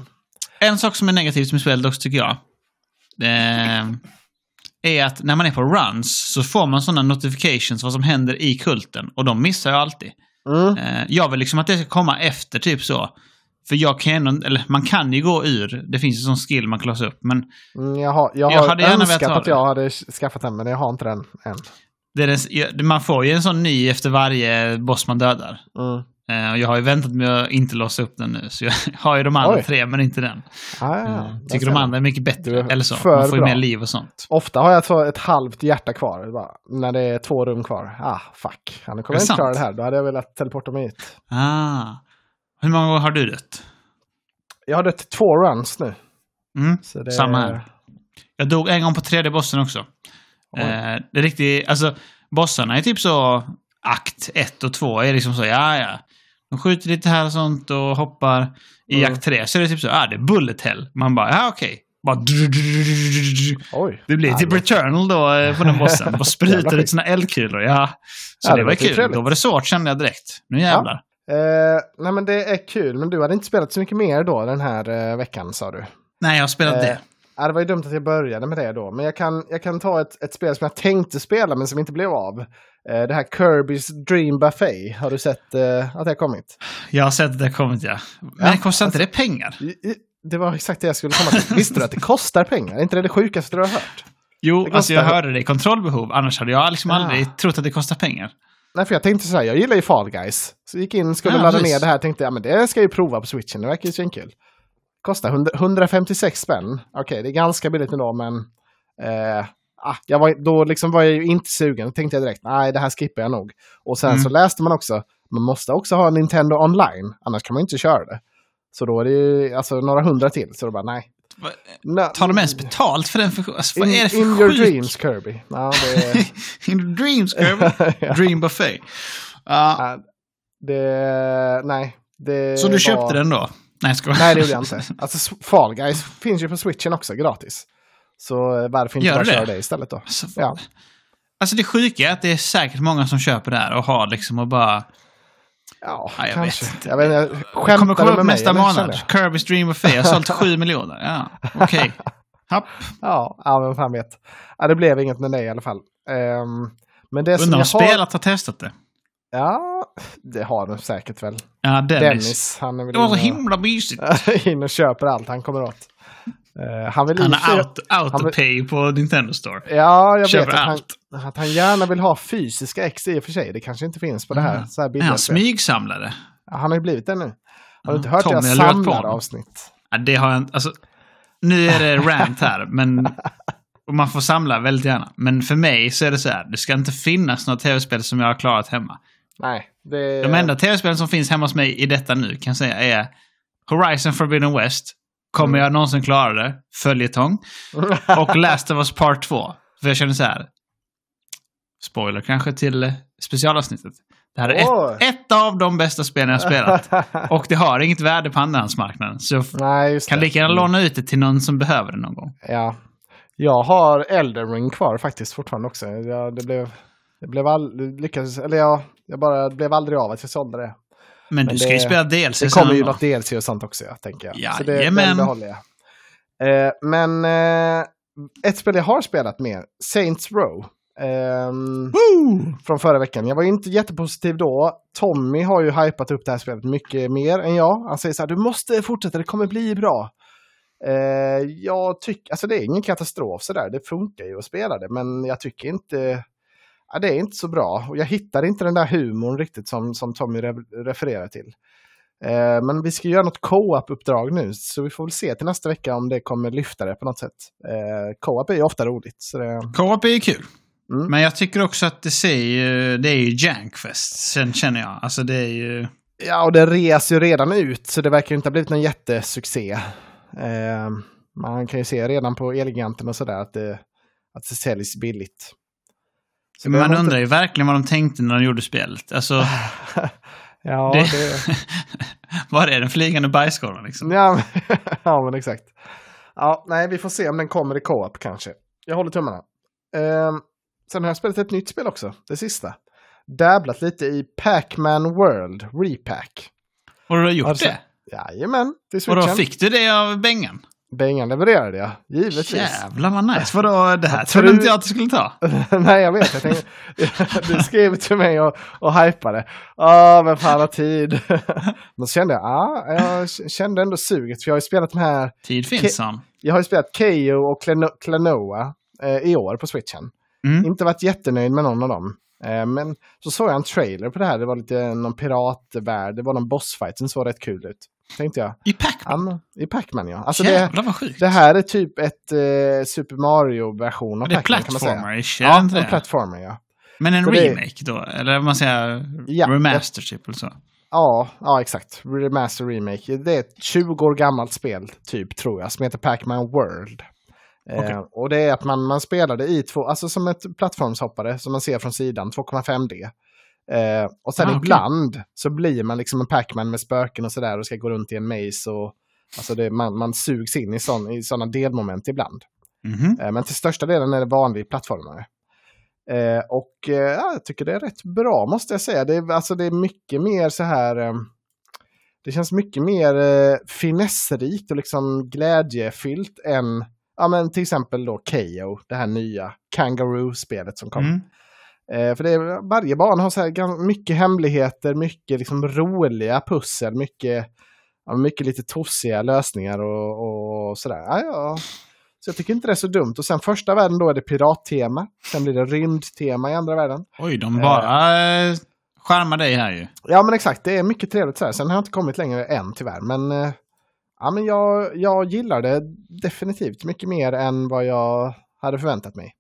[SPEAKER 2] En sak som är negativt med spelet också tycker jag. eh, är att när man är på runs så får man sådana notifications vad som händer i kulten. Och de missar jag alltid.
[SPEAKER 1] Mm.
[SPEAKER 2] Eh, jag vill liksom att det ska komma efter typ så. För jag kan eller man kan ju gå ur. Det finns ju sån skill man kan låsa upp. Men
[SPEAKER 1] Mm, jag har, jag
[SPEAKER 2] Jag
[SPEAKER 1] har
[SPEAKER 2] hade gärna velat
[SPEAKER 1] önskat att jag hade skaffat den, men jag har inte den än.
[SPEAKER 2] det är den, jag- man får ju en sån ny efter varje boss man dödar.
[SPEAKER 1] Mm.
[SPEAKER 2] Eh, jag har ju väntat med att inte låsa upp den nu. Så jag har ju de andra
[SPEAKER 1] Oj.
[SPEAKER 2] tre, men inte den.
[SPEAKER 1] Ah, ja,
[SPEAKER 2] Mm. Tycker de andra är mycket bättre.
[SPEAKER 1] är
[SPEAKER 2] Eller så. Man får ju mer liv och sånt.
[SPEAKER 1] Ofta har jag så ett halvt hjärta kvar. Bara, när det är två rum kvar. Ah, fuck. Ja, nu kommer jag inte klara det här. Då hade jag velat teleporta mig hit.
[SPEAKER 2] Ah. Hur många gånger har du dött?
[SPEAKER 1] Jag har dött två runs nu.
[SPEAKER 2] Mm.
[SPEAKER 1] Det,
[SPEAKER 2] Samma här. Jag dog en gång på tredje bossen också.
[SPEAKER 1] Oj.
[SPEAKER 2] Eh, det är riktigt, alltså bossarna är typ så akt 1 och 2 är liksom så, ja ja. De skjuter lite här och sånt och hoppar. I
[SPEAKER 1] Mm.
[SPEAKER 2] akt 3 så är det typ så, ah det är bullet hell. Man bara, ja okej. Bara
[SPEAKER 1] Oj.
[SPEAKER 2] Det blir
[SPEAKER 1] Ja,
[SPEAKER 2] typ Returnal då eh, på den bossen. Bara sprutar ut sina eldkulor. Ja. Så
[SPEAKER 1] Ja,
[SPEAKER 2] det
[SPEAKER 1] det
[SPEAKER 2] var kul.
[SPEAKER 1] trevligt.
[SPEAKER 2] Då var det svårt kände jag direkt. Nu jävlar.
[SPEAKER 1] Eh, nej men det är kul, men du hade inte spelat så mycket mer då den här eh, veckan sa du.
[SPEAKER 2] Nej, jag har spelat
[SPEAKER 1] Eh,
[SPEAKER 2] det.
[SPEAKER 1] Ja, det var ju dumt att jag började med det då, men jag kan, jag kan ta ett, ett spel som jag tänkte spela men som inte blev av. Eh, det här Kirby's Dream Buffet, har du sett eh, att det har kommit?
[SPEAKER 2] Jag har sett att det har kommit ja. Men
[SPEAKER 1] Ja,
[SPEAKER 2] kostar inte det pengar?
[SPEAKER 1] Det var exakt det jag skulle komma till. Visste du att det kostar pengar? Är inte det det sjukaste du har hört?
[SPEAKER 2] Jo,
[SPEAKER 1] Det
[SPEAKER 2] alltså jag
[SPEAKER 1] kostar-
[SPEAKER 2] hörde det i kontrollbehov. Annars hade jag liksom
[SPEAKER 1] Ah.
[SPEAKER 2] aldrig trott att det kostar pengar.
[SPEAKER 1] Nej, för jag tänkte så här, jag gillar ju Fall Guys. Så gick in, skulle
[SPEAKER 2] Ja,
[SPEAKER 1] ladda
[SPEAKER 2] precis.
[SPEAKER 1] ner det här, tänkte jag, men det ska jag ju prova på switchen, det verkar ju svinkul. Kostar 100, 156 spänn. Okej, det är ganska billigt ändå, men eh, ah, jag var, då liksom var jag ju inte sugen. Då tänkte jag direkt, nej, det här skippar jag nog. Och sen
[SPEAKER 2] Mm.
[SPEAKER 1] så läste man också, man måste också ha Nintendo online, annars kan man inte köra det. Så då är det ju alltså, några hundra till, så då bara nej.
[SPEAKER 2] Va- Tar de ens betalt för den? För, alltså, vad
[SPEAKER 1] in,
[SPEAKER 2] är det för
[SPEAKER 1] in your
[SPEAKER 2] sjuk-
[SPEAKER 1] dreams Kirby. Ja, det,
[SPEAKER 2] in your dreams, Kirby.
[SPEAKER 1] Ja.
[SPEAKER 2] Dream buffet. Ja,
[SPEAKER 1] det, nej. Det
[SPEAKER 2] så du
[SPEAKER 1] var-
[SPEAKER 2] köpte den då? Nej, jag.
[SPEAKER 1] Nej, det gjorde jag inte. Alltså Fall Guys finns ju på switchen också gratis. Så eh, varför inte
[SPEAKER 2] Gör
[SPEAKER 1] bara
[SPEAKER 2] det?
[SPEAKER 1] köra det istället då?
[SPEAKER 2] Alltså,
[SPEAKER 1] Ja.
[SPEAKER 2] alltså det sjuka är att det är säkert många som köper det här och har liksom och bara...
[SPEAKER 1] Ja,
[SPEAKER 2] Ja, jag
[SPEAKER 1] kanske.
[SPEAKER 2] vet inte.
[SPEAKER 1] Jag vet inte,
[SPEAKER 2] Det kommer komma upp
[SPEAKER 1] mig?
[SPEAKER 2] nästa månad.
[SPEAKER 1] Jag?
[SPEAKER 2] Kirby's Dream Buffet har sålt 7 miljoner. Ja, okej. Happ.
[SPEAKER 1] Ja, ja, vem fan vet. Ja, det blev inget med det i alla fall. Ehm, men det som
[SPEAKER 2] Undrar om
[SPEAKER 1] jag har...
[SPEAKER 2] spelat har testat det.
[SPEAKER 1] Ja, det har de säkert väl.
[SPEAKER 2] Ja, Dennis.
[SPEAKER 1] Dennis, han är väl
[SPEAKER 2] Det var så himla mysigt.
[SPEAKER 1] in och köper allt han kommer åt. Eh, han vill
[SPEAKER 2] Han har
[SPEAKER 1] han
[SPEAKER 2] autopay på Nintendo Store.
[SPEAKER 1] Ja, jag
[SPEAKER 2] Köper
[SPEAKER 1] vet att han,
[SPEAKER 2] allt.
[SPEAKER 1] att han gärna vill ha fysiska ex i och för sig. Det kanske inte finns på det här.
[SPEAKER 2] Mm.
[SPEAKER 1] Så här
[SPEAKER 2] Är han smygsamlare?
[SPEAKER 1] Ja, Han har ju blivit det nu. Har du inte hört
[SPEAKER 2] Tommy honom.
[SPEAKER 1] samlaravsnitt?
[SPEAKER 2] Ja, det har jag. Alltså, nu är det rant här, men... Man får samla väldigt gärna. Men för mig så är det så här, det ska inte finnas några tv-spel som jag har klarat hemma.
[SPEAKER 1] Nej. Det,
[SPEAKER 2] De enda tv-spelen som finns hemma hos mig i detta nu kan jag säga är Horizon Forbidden West. Kommer
[SPEAKER 1] Mm.
[SPEAKER 2] jag någonsin klara det? Följetong. Och Last of Us Part 2. För jag känner så här. Spoiler kanske till specialavsnittet. Det här är
[SPEAKER 1] Åh.
[SPEAKER 2] ett, ett av de bästa spelen jag spelat. Och det har inget värde på andrahandsmarknaden. Så jag
[SPEAKER 1] Nej,
[SPEAKER 2] kan
[SPEAKER 1] det.
[SPEAKER 2] lika gärna låna ut det till någon som behöver det någon gång.
[SPEAKER 1] Ja. Jag har Elden Ring kvar faktiskt fortfarande också. Jag, det blev, det blev all, lyckades, eller jag, jag bara blev aldrig av att jag sålde det.
[SPEAKER 2] Men,
[SPEAKER 1] Men
[SPEAKER 2] du ska
[SPEAKER 1] det-
[SPEAKER 2] ju spela DLC
[SPEAKER 1] Det kommer ju något DLC och sånt också, jag tänker jag. Så det,
[SPEAKER 2] Jajamän.
[SPEAKER 1] den behåller jag. Eh, men eh, ett spel jag har spelat med, Saints Row. ehm, från förra veckan. Jag var inte jättepositiv då. Tommy har ju hypat upp det här spelet mycket mer än jag. Han säger så här, du måste fortsätta, det kommer bli bra. Eh, jag tycker, alltså det är ingen katastrof sådär, det funkar ju att spela det, men jag tycker inte, ja, det är inte så bra. Och jag hittar inte den där humorn riktigt som, som Tommy re refererar till. Eh, men vi ska göra något co-op-uppdrag nu, så vi får väl se till nästa vecka om det kommer lyfta det på något sätt. Eh, co-op är ju ofta roligt. Så det,
[SPEAKER 2] Co-op är ju kul.
[SPEAKER 1] Mm.
[SPEAKER 2] Men jag tycker också att det ser ju, det är ju Jankfest, sen känner jag. Alltså det är ju...
[SPEAKER 1] Ja, och det reser ju redan ut, så det verkar inte ha blivit någon jättesuccé. Eh, man kan ju se redan på Elgiganten och sådär att det, att det säljs billigt. Det
[SPEAKER 2] man
[SPEAKER 1] har
[SPEAKER 2] undrar ju verkligen vad de tänkte när de gjorde spelet. Alltså,
[SPEAKER 1] ja,
[SPEAKER 2] det-
[SPEAKER 1] det...
[SPEAKER 2] var är den flygande bajskorven liksom?
[SPEAKER 1] ja, men, ja, men exakt. Ja, nej, vi får se om den kommer i co-op kanske. Jag håller tummarna. Eh, sen har jag spelat ett nytt spel också, det sista. Dabblat lite i Pac-Man World Repack.
[SPEAKER 2] Och du har gjort
[SPEAKER 1] Alltså,
[SPEAKER 2] det?
[SPEAKER 1] Jajamän, till
[SPEAKER 2] Och då
[SPEAKER 1] switchen.
[SPEAKER 2] fick du det av Bengan?
[SPEAKER 1] Bengan levererade jag, givetvis.
[SPEAKER 2] Jävlar vad nice. Vadå, det här trodde inte jag att du skulle ta.
[SPEAKER 1] Nej, jag vet. Jag tänkte, du skrev till mig och, och hypade. Åh, vem fan har tid? Då kände jag, ja, jag kände ändå suget. För jag har ju spelat de här,
[SPEAKER 2] Tid finns som.
[SPEAKER 1] jag har ju spelat Keo och Klonoa eh, i år på switchen.
[SPEAKER 2] Mm.
[SPEAKER 1] Inte varit jättenöjd med någon av dem. Eh, men så såg jag en trailer på det här. Det var lite någon piratvärld. Det var någon bossfight som såg rätt kul ut. Tänkte jag.
[SPEAKER 2] I Pac-Man?
[SPEAKER 1] I Pac-Man ja. Alltså det,
[SPEAKER 2] Jävlar vad sjukt.
[SPEAKER 1] det här är typ ett eh, Super Mario-version av
[SPEAKER 2] det är
[SPEAKER 1] Pac-Man kan man säga.
[SPEAKER 2] är
[SPEAKER 1] Ja,
[SPEAKER 2] det det?
[SPEAKER 1] plattformer ja.
[SPEAKER 2] Men en
[SPEAKER 1] Så det-
[SPEAKER 2] remake då? Eller man säger,
[SPEAKER 1] Ja,
[SPEAKER 2] remaster typ eller så?
[SPEAKER 1] Ja, ja exakt. Remaster Remake. Det är ett 20 år gammalt spel, typ, tror jag, som heter Pac-Man World.
[SPEAKER 2] Okej.
[SPEAKER 1] Eh, och det är att man, man spelar det i två, alltså som ett plattformshoppare som man ser från sidan, 2,5D. Eh, och sen
[SPEAKER 2] Ah,
[SPEAKER 1] ibland så blir man liksom en Pac-Man med spöken och sådär och ska gå runt i en maze och alltså det, man, man sugs in i sådana delmoment ibland.
[SPEAKER 2] Mhm.
[SPEAKER 1] Eh, Men till största delen är det vanlig plattformare. Eh, och eh, ja, jag tycker det är rätt bra måste jag säga. Det är, alltså, det är mycket mer så här... Eh, det känns mycket mer eh, finessrikt och liksom glädjefyllt än ja, men till exempel då KO, det här nya Kangaroo-spelet som kom.
[SPEAKER 2] Mm.
[SPEAKER 1] Eh, för det är, varje bana har så här mycket hemligheter, mycket liksom roliga pussel, mycket, ja, mycket lite tossiga lösningar och, och sådär. Ja, ja. Så jag tycker inte det är så dumt. Och sen första världen då är det pirattema. Sen blir det rymdtema i andra världen.
[SPEAKER 2] Oj, de bara eh, charmar dig här ju.
[SPEAKER 1] Ja men exakt, det är mycket trevligt så här. Sen har jag inte kommit längre än tyvärr. Men, eh, ja, men jag, jag gillar det definitivt mycket mer än vad jag hade förväntat mig.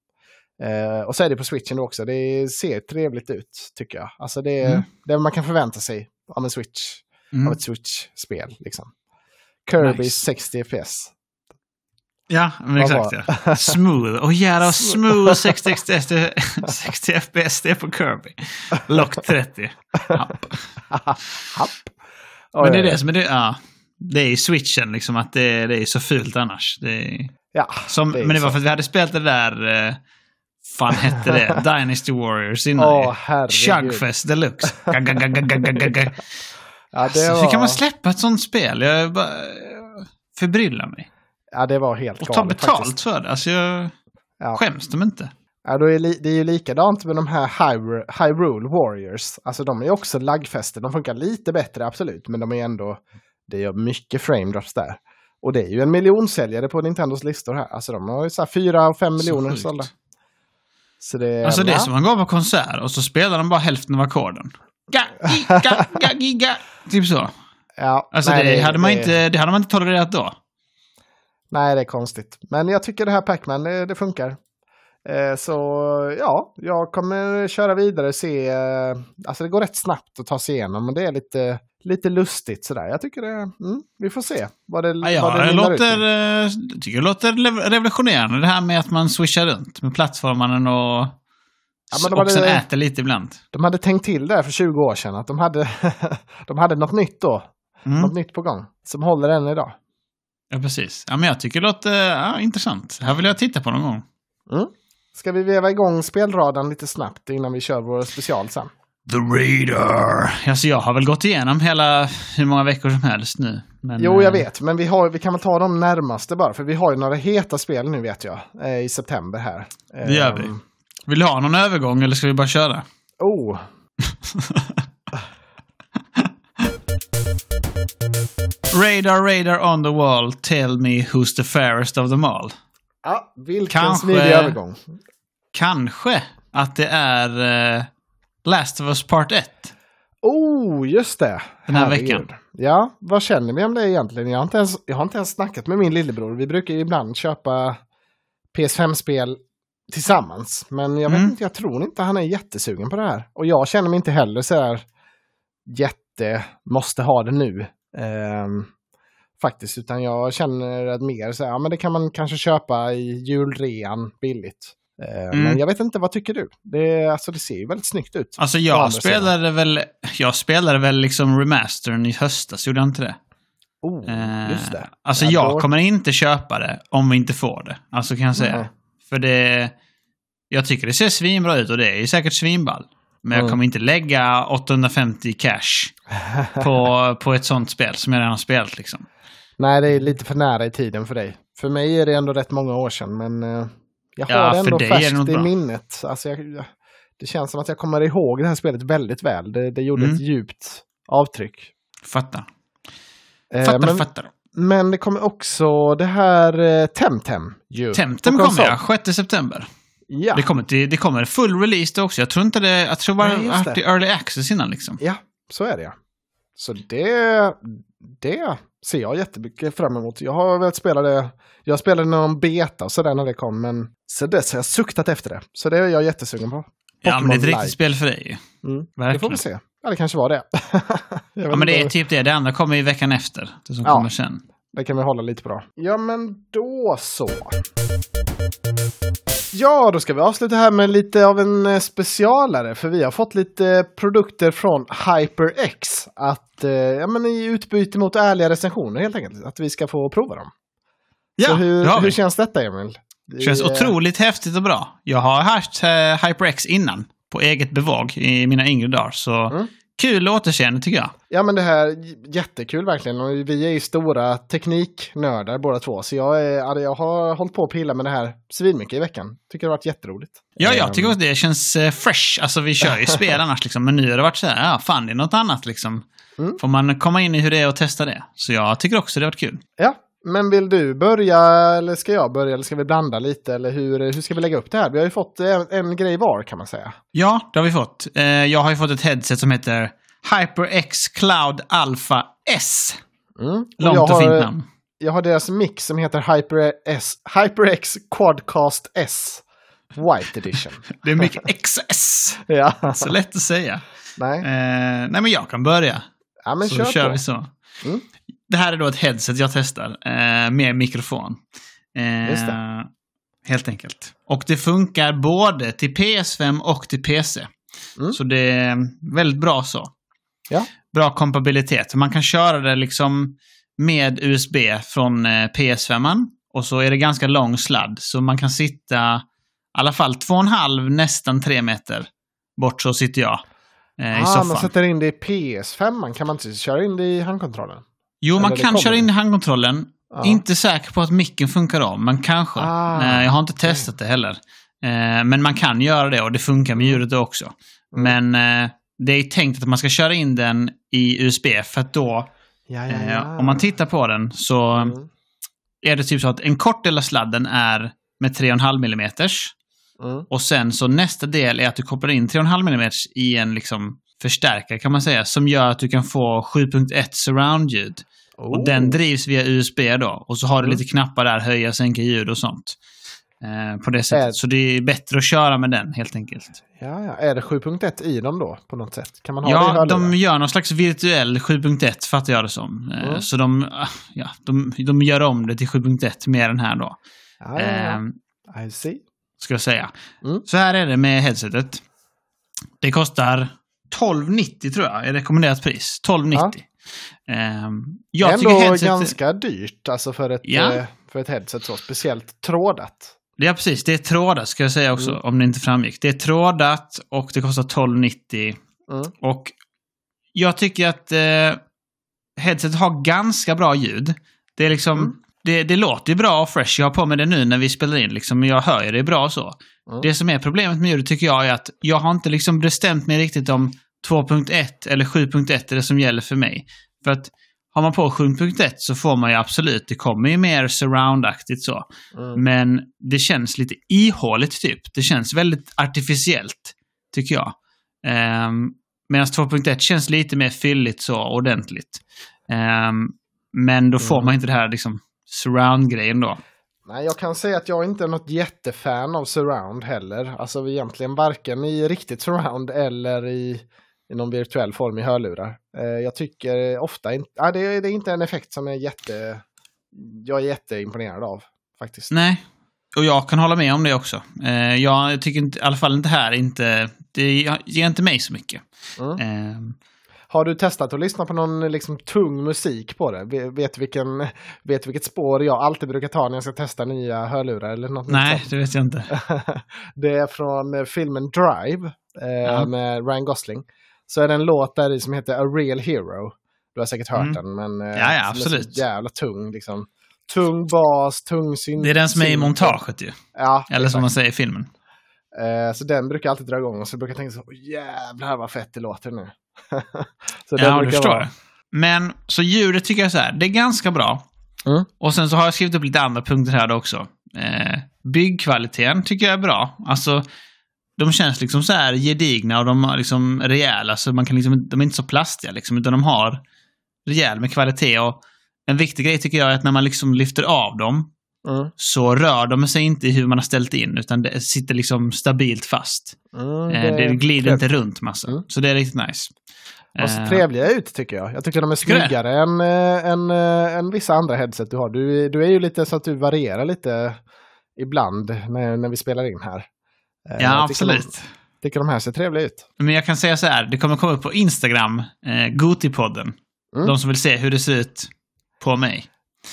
[SPEAKER 1] Eh, och så är det på switchen också. Det ser trevligt ut tycker jag. Alltså det är
[SPEAKER 2] Mm.
[SPEAKER 1] det man kan förvänta sig av en switch. Av
[SPEAKER 2] Mm.
[SPEAKER 1] ett switch-spel liksom. Kirby
[SPEAKER 2] Nice.
[SPEAKER 1] 60 FPS.
[SPEAKER 2] Ja, men
[SPEAKER 1] Vad
[SPEAKER 2] exakt
[SPEAKER 1] var-
[SPEAKER 2] ja. Smooth. Och jävla smooth 60, 60, 60 FPS det är på Kirby. Lock 30. Happ.
[SPEAKER 1] Happ.
[SPEAKER 2] Men det är det som är det. Ja. Det är ju switchen liksom att det, det är så fult annars. Det är,
[SPEAKER 1] Ja,
[SPEAKER 2] som,
[SPEAKER 1] det
[SPEAKER 2] men det var
[SPEAKER 1] så.
[SPEAKER 2] för att vi hade spelat det där... Fan hette det? Dynasty Warriors innan. Ju.
[SPEAKER 1] herregud.
[SPEAKER 2] Chugfest deluxe.
[SPEAKER 1] Ja, det
[SPEAKER 2] Alltså,
[SPEAKER 1] var,
[SPEAKER 2] Hur kan man släppa ett sånt spel? Jag bara förbryllar mig.
[SPEAKER 1] ja, det var helt
[SPEAKER 2] Och ta
[SPEAKER 1] galet
[SPEAKER 2] betalt
[SPEAKER 1] faktiskt.
[SPEAKER 2] för det. Alltså jag
[SPEAKER 1] Ja.
[SPEAKER 2] skäms de inte.
[SPEAKER 1] Ja, då är li- det är ju likadant med de här Hyrule, Hyrule Warriors. Alltså de är ju också laggfäster. De funkar lite bättre, absolut. Men de är ändå... Det gör mycket frame drops där. Och det är ju en miljonsäljare på Nintendos listor här. Alltså de har ju så här 4 och 5 miljoner sålda. Så det,
[SPEAKER 2] Alltså det är som man går på konsert och så spelar de bara hälften av ackorden. Typ så.
[SPEAKER 1] Ja,
[SPEAKER 2] Alltså
[SPEAKER 1] nej,
[SPEAKER 2] det, hade man
[SPEAKER 1] det-
[SPEAKER 2] inte, det hade man inte tolererat då.
[SPEAKER 1] Nej, det är konstigt. Men jag tycker det här Pac-Man, det, det funkar. Eh, så ja, jag kommer köra vidare se. Eh, alltså det går rätt snabbt att ta sig igenom, men det är lite, lite lustigt sådär. Jag tycker det, mm, vi får se vad det,
[SPEAKER 2] Ja,
[SPEAKER 1] vad det
[SPEAKER 2] det
[SPEAKER 1] mynnar ut
[SPEAKER 2] låter, eh, tycker det låter revolutionerande det här med att man swishar runt med plattformarna och,
[SPEAKER 1] Ja,
[SPEAKER 2] och sen äter lite ibland.
[SPEAKER 1] De hade tänkt till där för 20 år sedan att de hade, de hade något nytt då.
[SPEAKER 2] Mm.
[SPEAKER 1] Något nytt på gång. Som håller än idag.
[SPEAKER 2] Ja, precis. Ja, men jag tycker det låter ja, intressant. Det här vill jag titta på någon gång.
[SPEAKER 1] Mm. Ska vi veva igång spelradan lite snabbt innan vi kör vår special sen?
[SPEAKER 2] The Raider. Alltså jag har väl gått igenom hela hur många veckor som helst nu. Men,
[SPEAKER 1] Jo, jag
[SPEAKER 2] eh,
[SPEAKER 1] vet, men vi, har, vi kan väl ta de närmaste bara, för vi har ju några heta spel nu vet jag, eh, i september här.
[SPEAKER 2] Det gör vi.
[SPEAKER 1] Ehm,
[SPEAKER 2] Vill du ha någon övergång eller ska vi bara köra?
[SPEAKER 1] Oh,
[SPEAKER 2] Radar, radar on the wall, tell me who's the fairest of them all.
[SPEAKER 1] ja, vilken
[SPEAKER 2] Kanske-
[SPEAKER 1] smidig övergång.
[SPEAKER 2] Kanske att det är eh, Last of Us Part 1.
[SPEAKER 1] Oh, just det.
[SPEAKER 2] Den här
[SPEAKER 1] Herregud.
[SPEAKER 2] veckan.
[SPEAKER 1] Ja, vad känner vi om det egentligen? Jag har, inte ens, jag har inte ens snackat med min lillebror. Vi brukar ibland köpa PS5-spel tillsammans. Men jag vet
[SPEAKER 2] Mm.
[SPEAKER 1] inte, jag tror inte han är jättesugen på det här. Och jag känner mig inte heller så här jätte, måste ha det nu. Ehm, faktiskt, utan jag känner att mer så här, ja men det kan man kanske köpa i julrean billigt. Ehm,
[SPEAKER 2] Mm.
[SPEAKER 1] Men jag vet inte, vad tycker du? Det, alltså, det ser ju väldigt snyggt ut.
[SPEAKER 2] Alltså jag
[SPEAKER 1] andra sidan.
[SPEAKER 2] spelade väl, jag spelade väl liksom remastern i höstas, gjorde jag inte det?
[SPEAKER 1] Oh,
[SPEAKER 2] Eh,
[SPEAKER 1] just det.
[SPEAKER 2] Alltså
[SPEAKER 1] Ja,
[SPEAKER 2] jag
[SPEAKER 1] då-
[SPEAKER 2] kommer inte köpa det om vi inte får det. Alltså kan jag säga.
[SPEAKER 1] Nej.
[SPEAKER 2] För det... Jag tycker det ser svinbra ut och det är ju säkert svinball. Men jag
[SPEAKER 1] Mm.
[SPEAKER 2] kommer inte lägga 850 cash på, på ett sånt spel som jag redan har spelat liksom.
[SPEAKER 1] Nej, det är lite för nära i tiden för dig. För mig är det ändå rätt många år sedan, men eh, jag har
[SPEAKER 2] Ja,
[SPEAKER 1] det ändå färskt i minnet. Alltså jag, det känns som att jag kommer ihåg det här spelet väldigt väl. Det, det gjorde
[SPEAKER 2] Mm.
[SPEAKER 1] ett djupt avtryck.
[SPEAKER 2] Fattar.
[SPEAKER 1] Eh,
[SPEAKER 2] Fattar,
[SPEAKER 1] men,
[SPEAKER 2] fattar.
[SPEAKER 1] men det kommer också det här eh, Temtem. Ju,
[SPEAKER 2] Temtem kommer ja, 6 september.
[SPEAKER 1] Ja,
[SPEAKER 2] Det, kommer till, det kommer full release det också. Jag tror inte det... Jag tror bara
[SPEAKER 1] Nej,
[SPEAKER 2] det har early access innan liksom.
[SPEAKER 1] ja, så är det ja. Så det, det ser jag jättemycket fram emot. Jag har velat spela det. Jag spelade någon beta och sådär när det kom, men så dess har jag suktat efter det. Så det är jag jättesugen på.
[SPEAKER 2] Ja, men det är ett riktigt spel för dig ju.
[SPEAKER 1] Mm. Det får
[SPEAKER 2] Verkligen.
[SPEAKER 1] vi se. Ja, det kanske var det.
[SPEAKER 2] Ja, men det är typ det. Det andra kommer i veckan efter. Det som
[SPEAKER 1] Ja.
[SPEAKER 2] kommer sen.
[SPEAKER 1] Det kan vi hålla lite på. Ja, men då så. Ja, då ska vi avsluta här med lite av en eh, specialare. För vi har fått lite produkter från HyperX. Att, eh, ja, men i utbyte mot ärliga recensioner helt enkelt. Att vi ska få prova dem.
[SPEAKER 2] Ja,
[SPEAKER 1] så hur,
[SPEAKER 2] det har vi.
[SPEAKER 1] hur känns detta Emil?
[SPEAKER 2] Det känns otroligt häftigt och bra. Jag har haft eh, HyperX innan. På eget bevåg i mina yngre dagar. Så
[SPEAKER 1] Mm.
[SPEAKER 2] Kul återseende tycker jag.
[SPEAKER 1] Ja men det här är jättekul verkligen. Och vi är ju stora tekniknördar båda två. Så jag, är, ja, jag har hållit på att pilla med det här svinmycket i veckan. Tycker det har varit jätteroligt.
[SPEAKER 2] Ja, jag
[SPEAKER 1] Ehm,
[SPEAKER 2] tycker också det känns eh, fresh. Alltså vi kör ju spel annars liksom. Men nu har det varit så här, ja fan det är något annat liksom.
[SPEAKER 1] Mm.
[SPEAKER 2] Får man komma in i hur det är och testa det. Så jag tycker också det har varit kul.
[SPEAKER 1] Ja, men vill du börja eller ska jag börja eller ska vi blanda lite eller hur, hur ska vi lägga upp det här? Vi har ju fått en, en grej var kan man säga.
[SPEAKER 2] Ja, det har vi fått. Eh, jag har ju fått ett headset som heter HyperX Cloud Alpha S.
[SPEAKER 1] Mm. Och
[SPEAKER 2] Långt och
[SPEAKER 1] har,
[SPEAKER 2] fint namn.
[SPEAKER 1] Jag har deras mix som heter Hyper S, HyperX Quadcast S White Edition.
[SPEAKER 2] Det är mycket XS.
[SPEAKER 1] ja,
[SPEAKER 2] Så lätt att säga.
[SPEAKER 1] nej.
[SPEAKER 2] Eh, nej, men jag kan börja.
[SPEAKER 1] Ja, men
[SPEAKER 2] så
[SPEAKER 1] kör,
[SPEAKER 2] kör vi så.
[SPEAKER 1] Mm.
[SPEAKER 2] Det här är då ett headset jag testar eh, med mikrofon. Eh. Helt enkelt. Och det funkar både till PS5 och till PC.
[SPEAKER 1] Mm.
[SPEAKER 2] Så det är väldigt bra så.
[SPEAKER 1] Ja.
[SPEAKER 2] Bra kompabilitet. Man kan köra det liksom med USB från eh, PS5. Och så är det ganska lång sladd. Så man kan sitta i alla fall två och en halv, nästan tre meter bort så sitter jag. Eh, I
[SPEAKER 1] Ah,
[SPEAKER 2] soffan.
[SPEAKER 1] man sätter in det i PS5, kan man inte köra in det i handkontrollen?
[SPEAKER 2] Jo, man
[SPEAKER 1] Eller
[SPEAKER 2] kan köra in i handkontrollen.
[SPEAKER 1] Ja.
[SPEAKER 2] Inte säker på att micken funkar om, men kanske.
[SPEAKER 1] Ah,
[SPEAKER 2] Eh, jag har inte testat det heller. Eh, men man kan göra det och det funkar med ljudet också.
[SPEAKER 1] Mm.
[SPEAKER 2] Men eh, det är tänkt att man ska köra in den i USB för att då,
[SPEAKER 1] Ja, ja.
[SPEAKER 2] om man tittar på den så
[SPEAKER 1] Mm.
[SPEAKER 2] är det typ så att en kort del av sladden är med 3,5 mm.
[SPEAKER 1] Mm.
[SPEAKER 2] Och sen så nästa del är att du kopplar in 3,5 mm i en liksom förstärkare kan man säga, som gör att du kan få 7.1 surround-ljud. Och
[SPEAKER 1] Oh.
[SPEAKER 2] den drivs via USB då. Och så har du
[SPEAKER 1] Mm.
[SPEAKER 2] lite knappar där, höja, sänka ljud och sånt. Eh, på det sättet.
[SPEAKER 1] Är-
[SPEAKER 2] Så det är bättre att köra med den helt enkelt.
[SPEAKER 1] Ja, ja. Är det 7.1 i dem då på något sätt? Kan man ha det i
[SPEAKER 2] Ja, de gör någon slags virtuell 7.1 fattar jag det som. Eh,
[SPEAKER 1] Mm.
[SPEAKER 2] Så de, ah, ja, de, de gör om det till 7.1 med den här då.
[SPEAKER 1] Ja, ja, ja.
[SPEAKER 2] Eh,
[SPEAKER 1] I see.
[SPEAKER 2] ska jag säga.
[SPEAKER 1] Mm.
[SPEAKER 2] Så här är det med headsetet. Det kostar 12,90 tror jag är rekommenderat pris. 12,90. Ehm, jag
[SPEAKER 1] Ändå
[SPEAKER 2] tycker headset...
[SPEAKER 1] ganska dyrt alltså för ett,
[SPEAKER 2] Ja.
[SPEAKER 1] eh, för ett headset så. Speciellt trådat.
[SPEAKER 2] Ja, precis. Det är trådat ska jag säga också,
[SPEAKER 1] Mm.
[SPEAKER 2] om det inte framgick. Det är trådat och det kostar 12,90.
[SPEAKER 1] Mm.
[SPEAKER 2] Och jag tycker att eh, headset har ganska bra ljud. Det är liksom...
[SPEAKER 1] Mm.
[SPEAKER 2] Det, det låter ju bra och fresh. Jag har på mig det nu när vi spelar in. Liksom, men jag hör ju det bra så.
[SPEAKER 1] Mm.
[SPEAKER 2] Det som är problemet med ljudet tycker jag är att jag har inte liksom bestämt mig riktigt om 2.1 eller 7.1 är det som gäller för mig. För att har man på 7.1 så får man ju absolut, det kommer ju mer surround-aktigt så.
[SPEAKER 1] Mm.
[SPEAKER 2] Men det känns lite ihåligt typ. Det känns väldigt artificiellt, tycker jag. Um, Medan 2.1 känns lite mer fylligt så, ordentligt. Ehm, men då får
[SPEAKER 1] Mm.
[SPEAKER 2] man inte det här liksom surround-grejen då.
[SPEAKER 1] Nej, jag kan säga att jag inte är något jättefan av surround heller. Alltså egentligen varken i riktigt surround eller i, i någon virtuell form i hörlurar. Eh, jag tycker ofta inte, ja, det, är- det är inte en effekt som är jätte, jag är jätteimponerad av faktiskt.
[SPEAKER 2] Nej, och jag kan hålla med om det också. Eh, jag tycker inte, i alla fall inte här, inte, det ger inte mig så mycket.
[SPEAKER 1] Mm.
[SPEAKER 2] Ehm,
[SPEAKER 1] Har du testat att lyssna på någon liksom, tung musik på det? Vet, vilken, vet vilket spår jag alltid brukar ta när jag ska testa nya hörlurar eller något
[SPEAKER 2] nej,
[SPEAKER 1] sånt?
[SPEAKER 2] det vet jag inte.
[SPEAKER 1] det är från filmen Drive eh,
[SPEAKER 2] Ja.
[SPEAKER 1] med Ryan Gosling. Så är det en låt där i som heter A Real Hero. Du har säkert hört
[SPEAKER 2] Mm.
[SPEAKER 1] den, men eh,
[SPEAKER 2] Ja, ja,
[SPEAKER 1] som
[SPEAKER 2] absolut.
[SPEAKER 1] jävla tung. Liksom. Tung bas, tung synt.
[SPEAKER 2] Det är den som är i montaget ju.
[SPEAKER 1] Ja,
[SPEAKER 2] Eller som
[SPEAKER 1] exakt.
[SPEAKER 2] man säger i filmen.
[SPEAKER 1] Eh, så den brukar alltid dra igång och så brukar jag tänka så "Åh, jävlar vad fett det låter nu. så
[SPEAKER 2] Ja, du förstår.
[SPEAKER 1] vara-
[SPEAKER 2] Men, så ljudet tycker jag så här, det är ganska bra.
[SPEAKER 1] Mm.
[SPEAKER 2] Och sen så har jag skrivit upp lite andra punkter här också. Eh, byggkvaliteten tycker jag är bra. Alltså, de känns liksom så här gedigna och de är liksom rejäla. Så man kan liksom, de är inte så plastiga liksom, utan de har rejäl med kvalitet. Och en viktig grej tycker jag är att när man liksom lyfter av dem
[SPEAKER 1] Mm.
[SPEAKER 2] så rör de sig inte i hur man har ställt in, utan det sitter liksom stabilt fast.
[SPEAKER 1] Mm,
[SPEAKER 2] Eh, det glider inte runt massa.
[SPEAKER 1] Mm.
[SPEAKER 2] Så det är riktigt nice.
[SPEAKER 1] De ser
[SPEAKER 2] Eh,
[SPEAKER 1] trevliga ut tycker jag. Jag tycker de är
[SPEAKER 2] det?
[SPEAKER 1] snyggare än, eh, än, än vissa andra headset du har. Du, du är ju lite så att du varierar lite ibland när, när vi spelar in här. Eh,
[SPEAKER 2] Ja,
[SPEAKER 1] jag tycker
[SPEAKER 2] absolut.
[SPEAKER 1] De, tycker de här ser trevliga ut.
[SPEAKER 2] Men jag kan säga så här, det kommer komma upp på Instagram, eh, Gotipodden.
[SPEAKER 1] Mm.
[SPEAKER 2] De som vill se hur det ser ut på mig.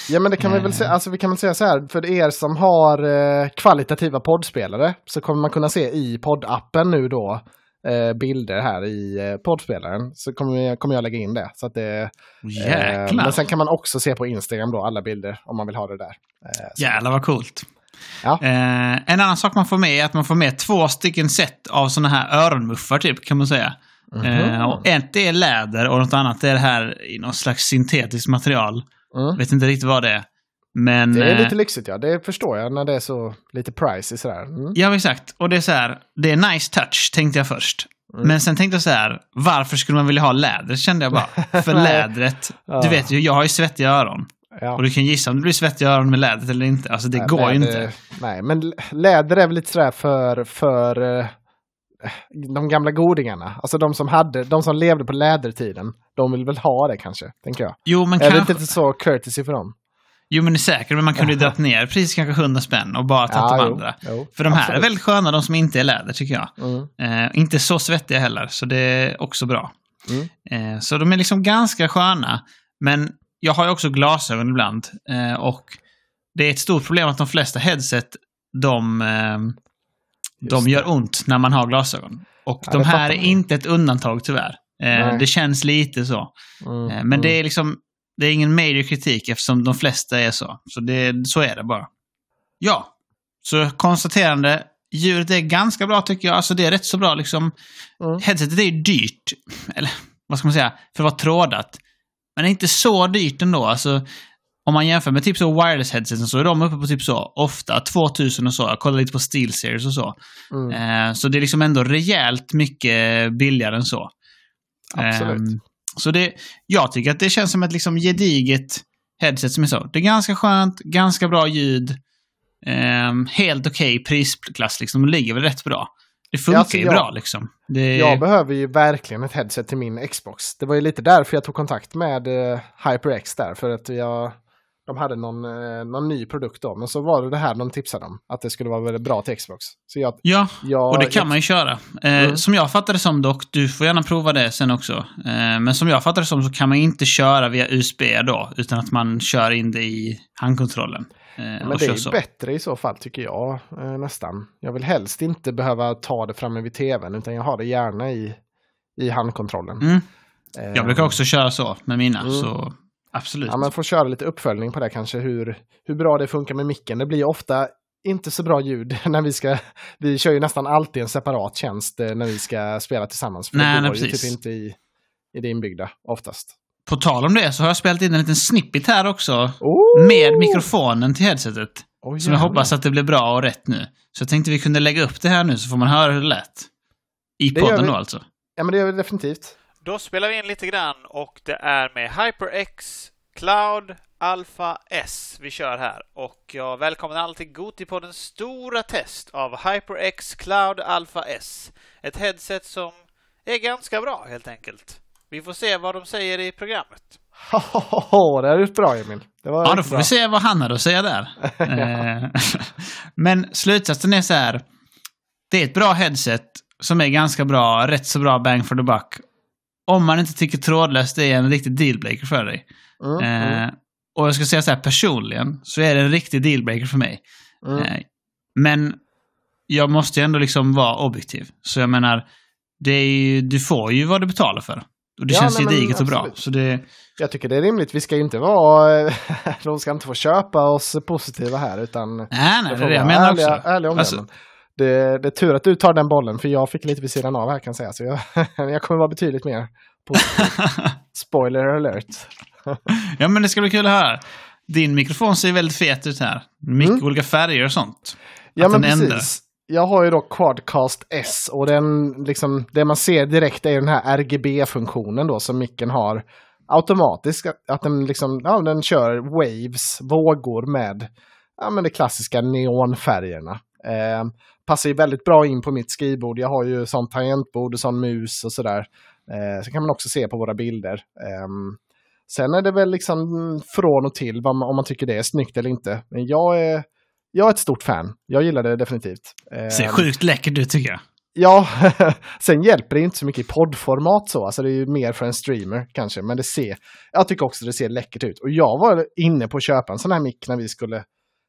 [SPEAKER 1] Ja men det kan vi väl
[SPEAKER 2] Eh.
[SPEAKER 1] säga, alltså vi kan väl säga så här, för er som har eh, kvalitativa poddspelare så kommer man kunna se i poddappen nu då eh, bilder här i eh, poddspelaren. Så kommer, jag, kommer jag lägga in det. Så att det eh,
[SPEAKER 2] Jäklar.
[SPEAKER 1] men sen kan man också se på Instagram då alla bilder om man vill ha det där. Eh, så-
[SPEAKER 2] Jävlar vad coolt.
[SPEAKER 1] Ja.
[SPEAKER 2] Eh, en annan sak man får med är att man får med två stycken set av såna här öronmuffar typ, kan man säga.
[SPEAKER 1] Mhm.
[SPEAKER 2] Eh, och ett är läder och något annat är det här i någon slags syntetiskt material.
[SPEAKER 1] Mm.
[SPEAKER 2] Vet inte riktigt vad det är. Men...
[SPEAKER 1] Det är
[SPEAKER 2] eh,
[SPEAKER 1] lite lyxigt ja, det förstår jag när det är så lite pricey sådär. Mm.
[SPEAKER 2] Ja, exakt. Och det är så här, det är nice touch, tänkte jag först.
[SPEAKER 1] Mm.
[SPEAKER 2] Men sen tänkte jag så här, varför skulle man vilja ha läder? Kände jag bara. För lädret, du vet ju, jag har ju svettiga öron.
[SPEAKER 1] Ja.
[SPEAKER 2] Och du kan gissa om det blir svettiga öron med lädret eller inte. Alltså det
[SPEAKER 1] Nej,
[SPEAKER 2] går ju inte.
[SPEAKER 1] Nej, men läder är väl lite sådär för, för eh, de gamla godingarna. Alltså de som, hade, de som levde på lädertiden. De vill väl ha det kanske, tänker jag.
[SPEAKER 2] Jo, men
[SPEAKER 1] Är det
[SPEAKER 2] kanske...
[SPEAKER 1] inte så courtesy för dem?
[SPEAKER 2] Jo, men det är säkert. Men man kunde ju dragit ner precis kanske 100 spänn och bara tagit de
[SPEAKER 1] jo,
[SPEAKER 2] andra.
[SPEAKER 1] jo,
[SPEAKER 2] För de här
[SPEAKER 1] absolut.
[SPEAKER 2] är väldigt sköna, de som inte är läder, tycker jag.
[SPEAKER 1] Mm,
[SPEAKER 2] Eh, inte så svettiga heller, så det är också bra.
[SPEAKER 1] mm,
[SPEAKER 2] Eh, så de är liksom ganska sköna. Men jag har ju också glasögon ibland. Eh, och det är ett stort problem att de flesta headset, de, eh, de gör ont när man har glasögon. Och
[SPEAKER 1] Ja,
[SPEAKER 2] de här är inte ett undantag tyvärr. Eh, det känns lite så.
[SPEAKER 1] mm,
[SPEAKER 2] Eh, men det är liksom, det är ingen major kritik eftersom de flesta är så. Så, det, så är det bara. Ja, så konstaterande. Ljudet är ganska bra tycker jag. Alltså det är rätt så bra liksom.
[SPEAKER 1] Mm.
[SPEAKER 2] Headsetet är ju dyrt. Eller vad ska man säga? För att vara trådat. Men det är inte så dyrt ändå. Alltså, om man jämför med typ så wireless headseten så är de uppe på typ så ofta 2000 och så. Jag kollar lite på SteelSeries och så.
[SPEAKER 1] Mm,
[SPEAKER 2] Eh, så det är liksom ändå rejält mycket billigare än så.
[SPEAKER 1] absolut.
[SPEAKER 2] Ehm, så det, jag tycker att det känns som ett liksom gediget headset som är så. Det är ganska skönt, ganska bra ljud. eh, helt okej okay prisklass. Liksom. Ligger väl rätt bra. Det funkar alltså, ju jag, bra liksom. Det...
[SPEAKER 1] Jag behöver ju verkligen ett headset till min Xbox. Det var ju lite därför jag tog kontakt med eh, HyperX där. För att jag, de hade någon, eh, någon ny produkt då. Men så var det det här de tipsade om. Att det skulle vara väldigt bra till Xbox. Så jag,
[SPEAKER 2] ja, jag, och det kan jag... man ju köra. Eh, mm. Som jag fattade som dock, du får gärna prova det sen också. Eh, men som jag fattade som så kan man inte köra via USB då. Utan att man kör in det i handkontrollen.
[SPEAKER 1] Eh, men det är så. bättre i så fall tycker jag eh, nästan. Jag vill helst inte behöva ta det framme vid tvn utan jag har det gärna i, i handkontrollen.
[SPEAKER 2] Mm. Eh, jag brukar också köra så med mina. Mm. Så absolut.
[SPEAKER 1] Ja, men får köra lite uppföljning på det kanske hur, hur bra det funkar med micken. Det blir ofta inte så bra ljud när vi ska, vi kör ju nästan alltid en separat tjänst när vi ska spela tillsammans. För
[SPEAKER 2] nej,
[SPEAKER 1] det
[SPEAKER 2] går nej, ju
[SPEAKER 1] typ inte i, i det inbyggda oftast.
[SPEAKER 2] På tal om det så har jag spelat in en liten snippet här också. Oh! Med mikrofonen till headsetet. Oh, som jag hoppas att det blir bra och rätt nu. Så jag tänkte vi kunde lägga upp det här nu så får man höra hur det lät. I det podden då alltså.
[SPEAKER 1] Ja men det gör vi definitivt.
[SPEAKER 3] Då spelar vi in lite grann och det är med HyperX Cloud Alpha S vi kör här. Och jag välkomnar alla till Gotipoddens stora test av HyperX Cloud Alpha S. Ett headset som är ganska bra helt enkelt. Vi får se vad de säger i programmet.
[SPEAKER 1] det är bra Emil.
[SPEAKER 2] Det var ja, då får bra. vi se vad han hade att säga där. Eh, men slutsatsen är så här. Det är ett bra headset som är ganska bra, rätt så bra bang for the buck. Om man inte tycker trådlöst är en riktig dealbreaker för dig. Mm, mm. Eh, och jag ska säga så här personligen, så är det en riktig dealbreaker för mig. Mm. Eh, men jag måste ju ändå liksom vara objektiv. Så jag menar, det är ju, du får ju vad du betalar för. Och det ja, känns gediget och bra. Så det...
[SPEAKER 1] Jag tycker det är rimligt. Vi ska ju inte vara... de ska inte få köpa oss positiva här utan...
[SPEAKER 2] Nej, nej, det är det jag menar ärliga,
[SPEAKER 1] också. Ärliga alltså... det, det är tur att du tar den bollen för jag fick lite vid sidan av här kan jag säga. Så jag, jag kommer vara betydligt mer positiv. Spoiler alert.
[SPEAKER 2] ja men det ska bli kul att höra. Din mikrofon ser väldigt fet ut här. Mycket mm. olika färger och sånt.
[SPEAKER 1] Ja men precis. Ändrar jag har ju då Quadcast S och den, liksom, det man ser direkt är den här RGB-funktionen då som micken har automatiskt. Att den, liksom, ja, den kör waves, vågor med ja, men de klassiska neonfärgerna. Eh, passar ju väldigt bra in på mitt skrivbord. Jag har ju sånt tangentbord och sån mus och sådär. Eh, så kan man också se på våra bilder. Eh, sen är det väl liksom från och till man, om man tycker det är snyggt eller inte. Men jag är jag är ett stort fan. Jag gillar det definitivt.
[SPEAKER 2] Ser ehm, sjukt läckert ut tycker jag.
[SPEAKER 1] Ja, sen hjälper det inte så mycket i poddformat så. Alltså det är ju mer för en streamer kanske. Men det ser, jag tycker också det ser läckert ut. Och jag var inne på att köpa en sån här mick när vi skulle,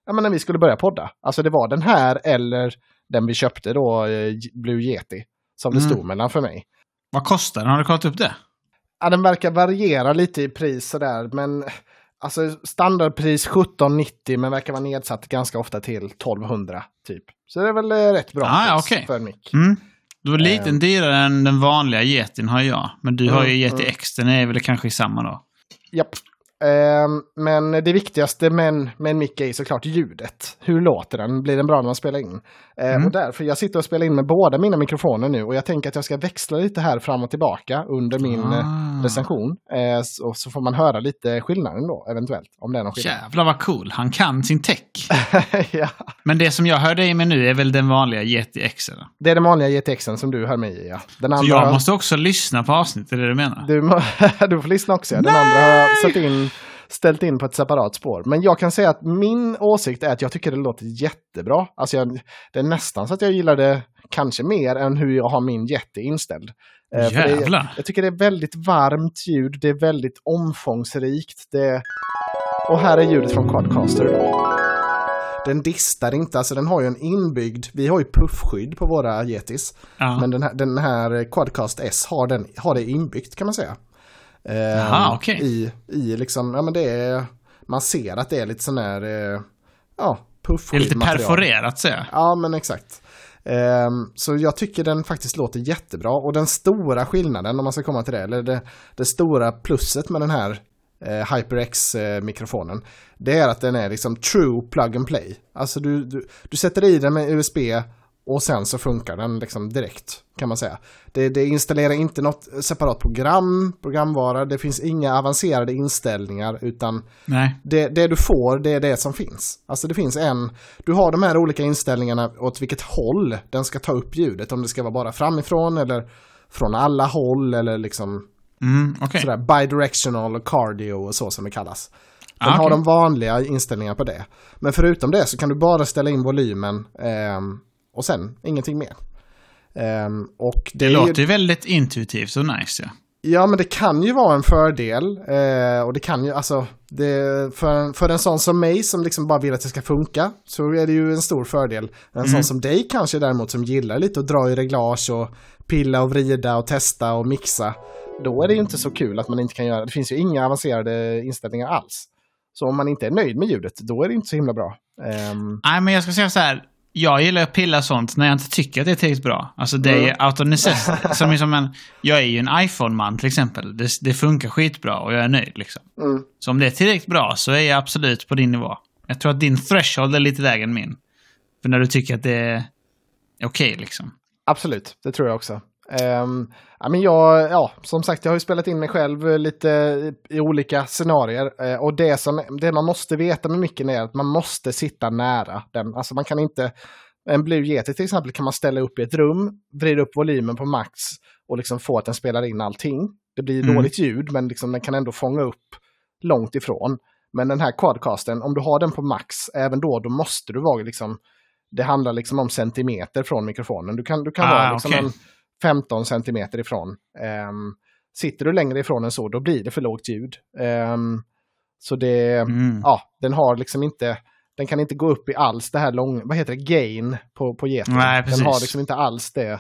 [SPEAKER 1] ja, men när vi skulle börja podda. Alltså det var den här eller den vi köpte då, eh, Blue Yeti, som det mm. stod mellan för mig.
[SPEAKER 2] Vad kostar den? Har du kollat upp det?
[SPEAKER 1] Ja, den verkar variera lite i pris sådär, men Alltså standardpris 1790 men verkar vara nedsatt ganska ofta till 1200 typ. Så det är väl eh, rätt bra
[SPEAKER 2] ah, pris okay.
[SPEAKER 1] för mick.
[SPEAKER 2] Mm. Du är lite um, dyrare än den vanliga Yetin har jag. Men du mm, har ju Yeti mm. X, den är väl kanske i samma då?
[SPEAKER 1] Japp. Um, men det viktigaste med en, mick är såklart ljudet. Hur låter den? Blir den bra när man spelar in? Uh, mm. Och därför, jag sitter och spelar in med båda mina mikrofoner nu och jag tänker att jag ska växla lite här fram och tillbaka under min eh, ah. recension. Uh, så, så, får man höra lite skillnaden då, eventuellt. Om det är någon skillnad.
[SPEAKER 2] Jävlar vad cool, han kan sin tech. ja. Men det som jag hör dig med nu är väl den vanliga X?
[SPEAKER 1] Det är den vanliga X som du hör mig i, ja.
[SPEAKER 2] Den andra så jag måste också lyssna på avsnittet, är det du menar?
[SPEAKER 1] Du, du får lyssna också, ja. Den Nej! andra har satt in ställt in på ett separat spår. Men jag kan säga att min åsikt är att jag tycker det låter jättebra. Alltså jag, det är nästan så att jag gillar det kanske mer än hur jag har min jätte inställd.
[SPEAKER 2] Eh, Jävlar!
[SPEAKER 1] Det, jag tycker det är väldigt varmt ljud, det är väldigt omfångsrikt. Det, och här är ljudet från Quadcaster. Den distar inte, alltså den har ju en inbyggd, vi har ju puffskydd på våra Yetis. Ja. Men den här, den här Quadcast S har, den, har det inbyggt kan man säga.
[SPEAKER 2] Eh, Aha, okay.
[SPEAKER 1] i, I liksom, ja men det är, man ser att det är lite sån här, eh, ja, puff
[SPEAKER 2] Det är lite perforerat ser jag.
[SPEAKER 1] Ja men exakt. Eh, så jag tycker den faktiskt låter jättebra och den stora skillnaden om man ska komma till det, eller det, det stora plusset med den här eh, HyperX-mikrofonen. Eh, det är att den är liksom true plug and play. Alltså du, du, du sätter i den med USB och sen så funkar den liksom direkt kan man säga. Det, det installerar inte något separat program, programvara, det finns inga avancerade inställningar utan det, det du får det är det som finns. Alltså det finns en, du har de här olika inställningarna åt vilket håll den ska ta upp ljudet. Om det ska vara bara framifrån eller från alla håll eller liksom
[SPEAKER 2] Mm, okej.
[SPEAKER 1] sådär bidirectional och cardio och så som det kallas. De
[SPEAKER 2] Ah,
[SPEAKER 1] har
[SPEAKER 2] okej.
[SPEAKER 1] de vanliga inställningarna på det. Men förutom det så kan du bara ställa in volymen ehm, och sen ingenting mer. Ehm, och det,
[SPEAKER 2] Det låter ju väldigt intuitivt och nice ja.
[SPEAKER 1] Ja men det kan ju vara en fördel. Eh, och det kan ju, alltså, det, för, för en sån som mig som liksom bara vill att det ska funka så är det ju en stor fördel. En sån som dig kanske däremot som gillar lite att dra i reglage och pilla och vrida och testa och mixa. Då är det ju inte så kul att man inte kan göra, det finns ju inga avancerade inställningar alls. Så om man inte är nöjd med ljudet, då är det inte så himla bra. Ehm,
[SPEAKER 2] Nej, men jag ska säga så här. Jag gillar att pilla sånt när jag inte tycker att det är tillräckligt bra. Alltså det är out of necessity. som är som en, jag är ju en iPhone-man till exempel. Det, det funkar skitbra och jag är nöjd liksom.
[SPEAKER 1] mm.
[SPEAKER 2] Så om det är tillräckligt bra så är jag absolut på din nivå. Jag tror att din threshold är lite lägre än min. För när du tycker att det är okej liksom.
[SPEAKER 1] Absolut, det tror jag också. Ehm, ja, men jag, ja, som sagt, jag har ju spelat in mig själv eh, lite i, i olika scenarier. Eh, och det, som, det man måste veta med micken är att man måste sitta nära den. Alltså man kan inte... En Blue Yeti till exempel kan man ställa upp i ett rum, vrida upp volymen på max och liksom få att den spelar in allting. Det blir
[SPEAKER 2] Mm.
[SPEAKER 1] dåligt ljud, men liksom den kan ändå fånga upp långt ifrån. Men den här quadcasten, om du har den på max, även då, då måste du vara liksom... Det handlar liksom om centimeter från mikrofonen. Du kan, du kan
[SPEAKER 2] Ah,
[SPEAKER 1] vara liksom
[SPEAKER 2] okej.
[SPEAKER 1] en 15 centimeter ifrån. Ehm, sitter du längre ifrån än så, då blir det för lågt ljud. Ehm, så det,
[SPEAKER 2] Mm.
[SPEAKER 1] ja, den har liksom inte, den kan inte gå upp i alls det här lång, vad heter det, gain på, på geten.
[SPEAKER 2] Nej,
[SPEAKER 1] den har liksom inte alls det,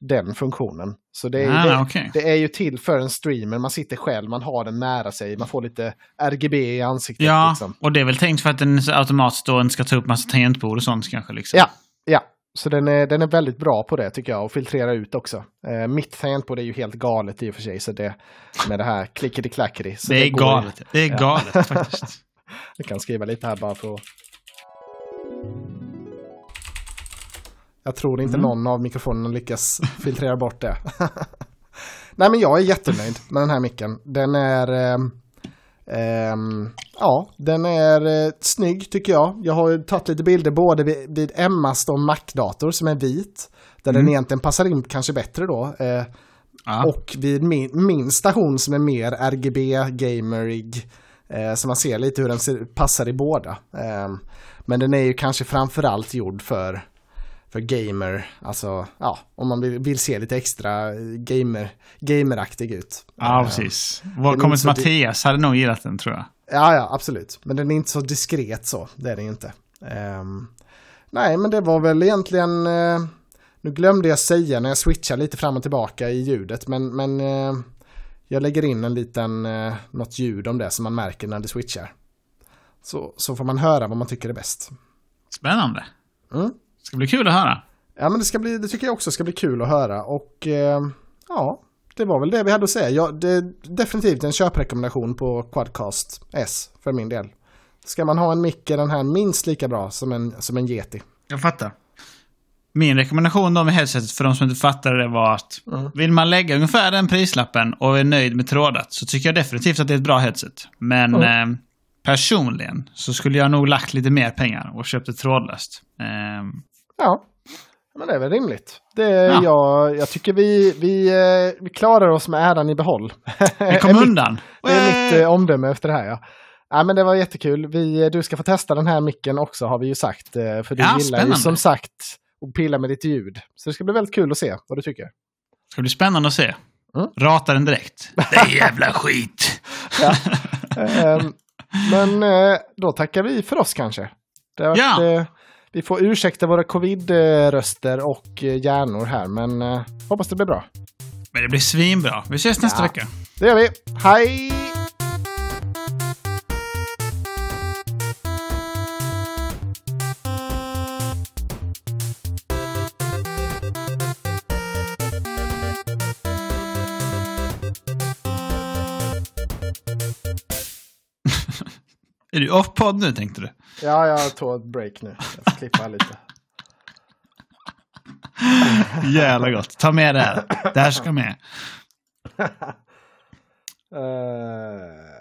[SPEAKER 1] den funktionen. Så det är,
[SPEAKER 2] Ah,
[SPEAKER 1] det,
[SPEAKER 2] okej.
[SPEAKER 1] det är ju till för en streamer, man sitter själv, man har den nära sig, man får lite RGB i ansiktet.
[SPEAKER 2] Ja,
[SPEAKER 1] Liksom.
[SPEAKER 2] och det är väl tänkt för att den automatiskt då inte ska ta upp massa tangentbord och sånt kanske liksom.
[SPEAKER 1] Ja, ja. Så den är, den är väldigt bra på det tycker jag och filtrera ut också. Eh, mitt tangentbord är ju helt galet i och för sig så det med det här klickety clackety. Så
[SPEAKER 2] Det är
[SPEAKER 1] går
[SPEAKER 2] galet. Det är galet faktiskt.
[SPEAKER 1] Jag kan skriva lite här bara för att... Jag tror inte någon av mikrofonerna lyckas filtrera bort det. Nej men jag är jättenöjd med den här micken. Den är... ehm, ehm, ja, den är eh, snygg tycker jag. Jag har ju tagit lite bilder både vid, vid Emmas då Mac-dator som är vit. Där den egentligen passar in kanske bättre då. Eh,
[SPEAKER 2] Ja.
[SPEAKER 1] och vid min, min station som är mer RGB-gamerig. Eh, så man ser lite hur den ser, passar i båda. Eh, men den är ju kanske framförallt gjord för, för gamer. Alltså, ja, om man vill, vill se lite extra gamer, gameraktig ut.
[SPEAKER 2] Ja,
[SPEAKER 1] Eh,
[SPEAKER 2] precis. Vår kompis Mattias hade nog gillat den tror jag.
[SPEAKER 1] Ja, ja, absolut. Men den är inte så diskret så. Det är den ju inte. Ehm, nej, men det var väl egentligen... eh, nu glömde jag säga när jag switchar lite fram och tillbaka i ljudet. Men, men eh, jag lägger in en liten, uh, något ljud om det som man märker när det switchar. Så, så får man höra vad man tycker är bäst.
[SPEAKER 2] Spännande.
[SPEAKER 1] Mm.
[SPEAKER 2] Ska bli kul att höra.
[SPEAKER 1] Ja, men det, ska bli, det tycker jag också ska bli kul att höra. Och eh, ja, det var väl det vi hade att säga. Ja, det är definitivt en köprekommendation på Quadcast S för min del. Ska man ha en mick är den här minst lika bra som en, som en Yeti.
[SPEAKER 2] Jag fattar. Min rekommendation då med headsetet för de som inte fattade det var att
[SPEAKER 1] Mm.
[SPEAKER 2] vill man lägga ungefär den prislappen och är nöjd med trådat så tycker jag definitivt att det är ett bra headset. Men
[SPEAKER 1] Mm.
[SPEAKER 2] eh, personligen så skulle jag nog lagt lite mer pengar och köpt ett trådlöst. Eh,
[SPEAKER 1] Ja, men det är väl rimligt. Det,
[SPEAKER 2] Ja.
[SPEAKER 1] jag, jag tycker vi, vi, eh, vi klarar oss med äran i behåll.
[SPEAKER 2] vi kom
[SPEAKER 1] Är mitt-
[SPEAKER 2] undan.
[SPEAKER 1] Det är mitt eh, omdöme efter det här. Ja. Ja, men det var jättekul. Vi, du ska få testa den här micken också har vi ju sagt. eh, För du
[SPEAKER 2] Ja,
[SPEAKER 1] gillar ju
[SPEAKER 2] spännande.
[SPEAKER 1] som sagt att pilla med ditt ljud. Så det ska bli väldigt kul att se vad du tycker.
[SPEAKER 2] Det ska bli spännande att se.
[SPEAKER 1] Mm.
[SPEAKER 2] Rata den direkt. Det är jävla skit.
[SPEAKER 1] Ja. Ehm, men eh, då tackar vi för oss kanske. Det har varit,
[SPEAKER 2] Ja.
[SPEAKER 1] Vi får ursäkta våra covid-röster och eh, hjärnor här, men eh, hoppas det blir bra.
[SPEAKER 2] Men det blir svinbra. Vi ses nästa
[SPEAKER 1] Ja.
[SPEAKER 2] vecka.
[SPEAKER 1] Det gör vi. Hej!
[SPEAKER 2] Är du off-podd nu tänkte du?
[SPEAKER 1] Ja, jag tog ett break nu. Jag får klippa lite.
[SPEAKER 2] Jävla gott. Ta med det här. Det här ska med.
[SPEAKER 1] uh...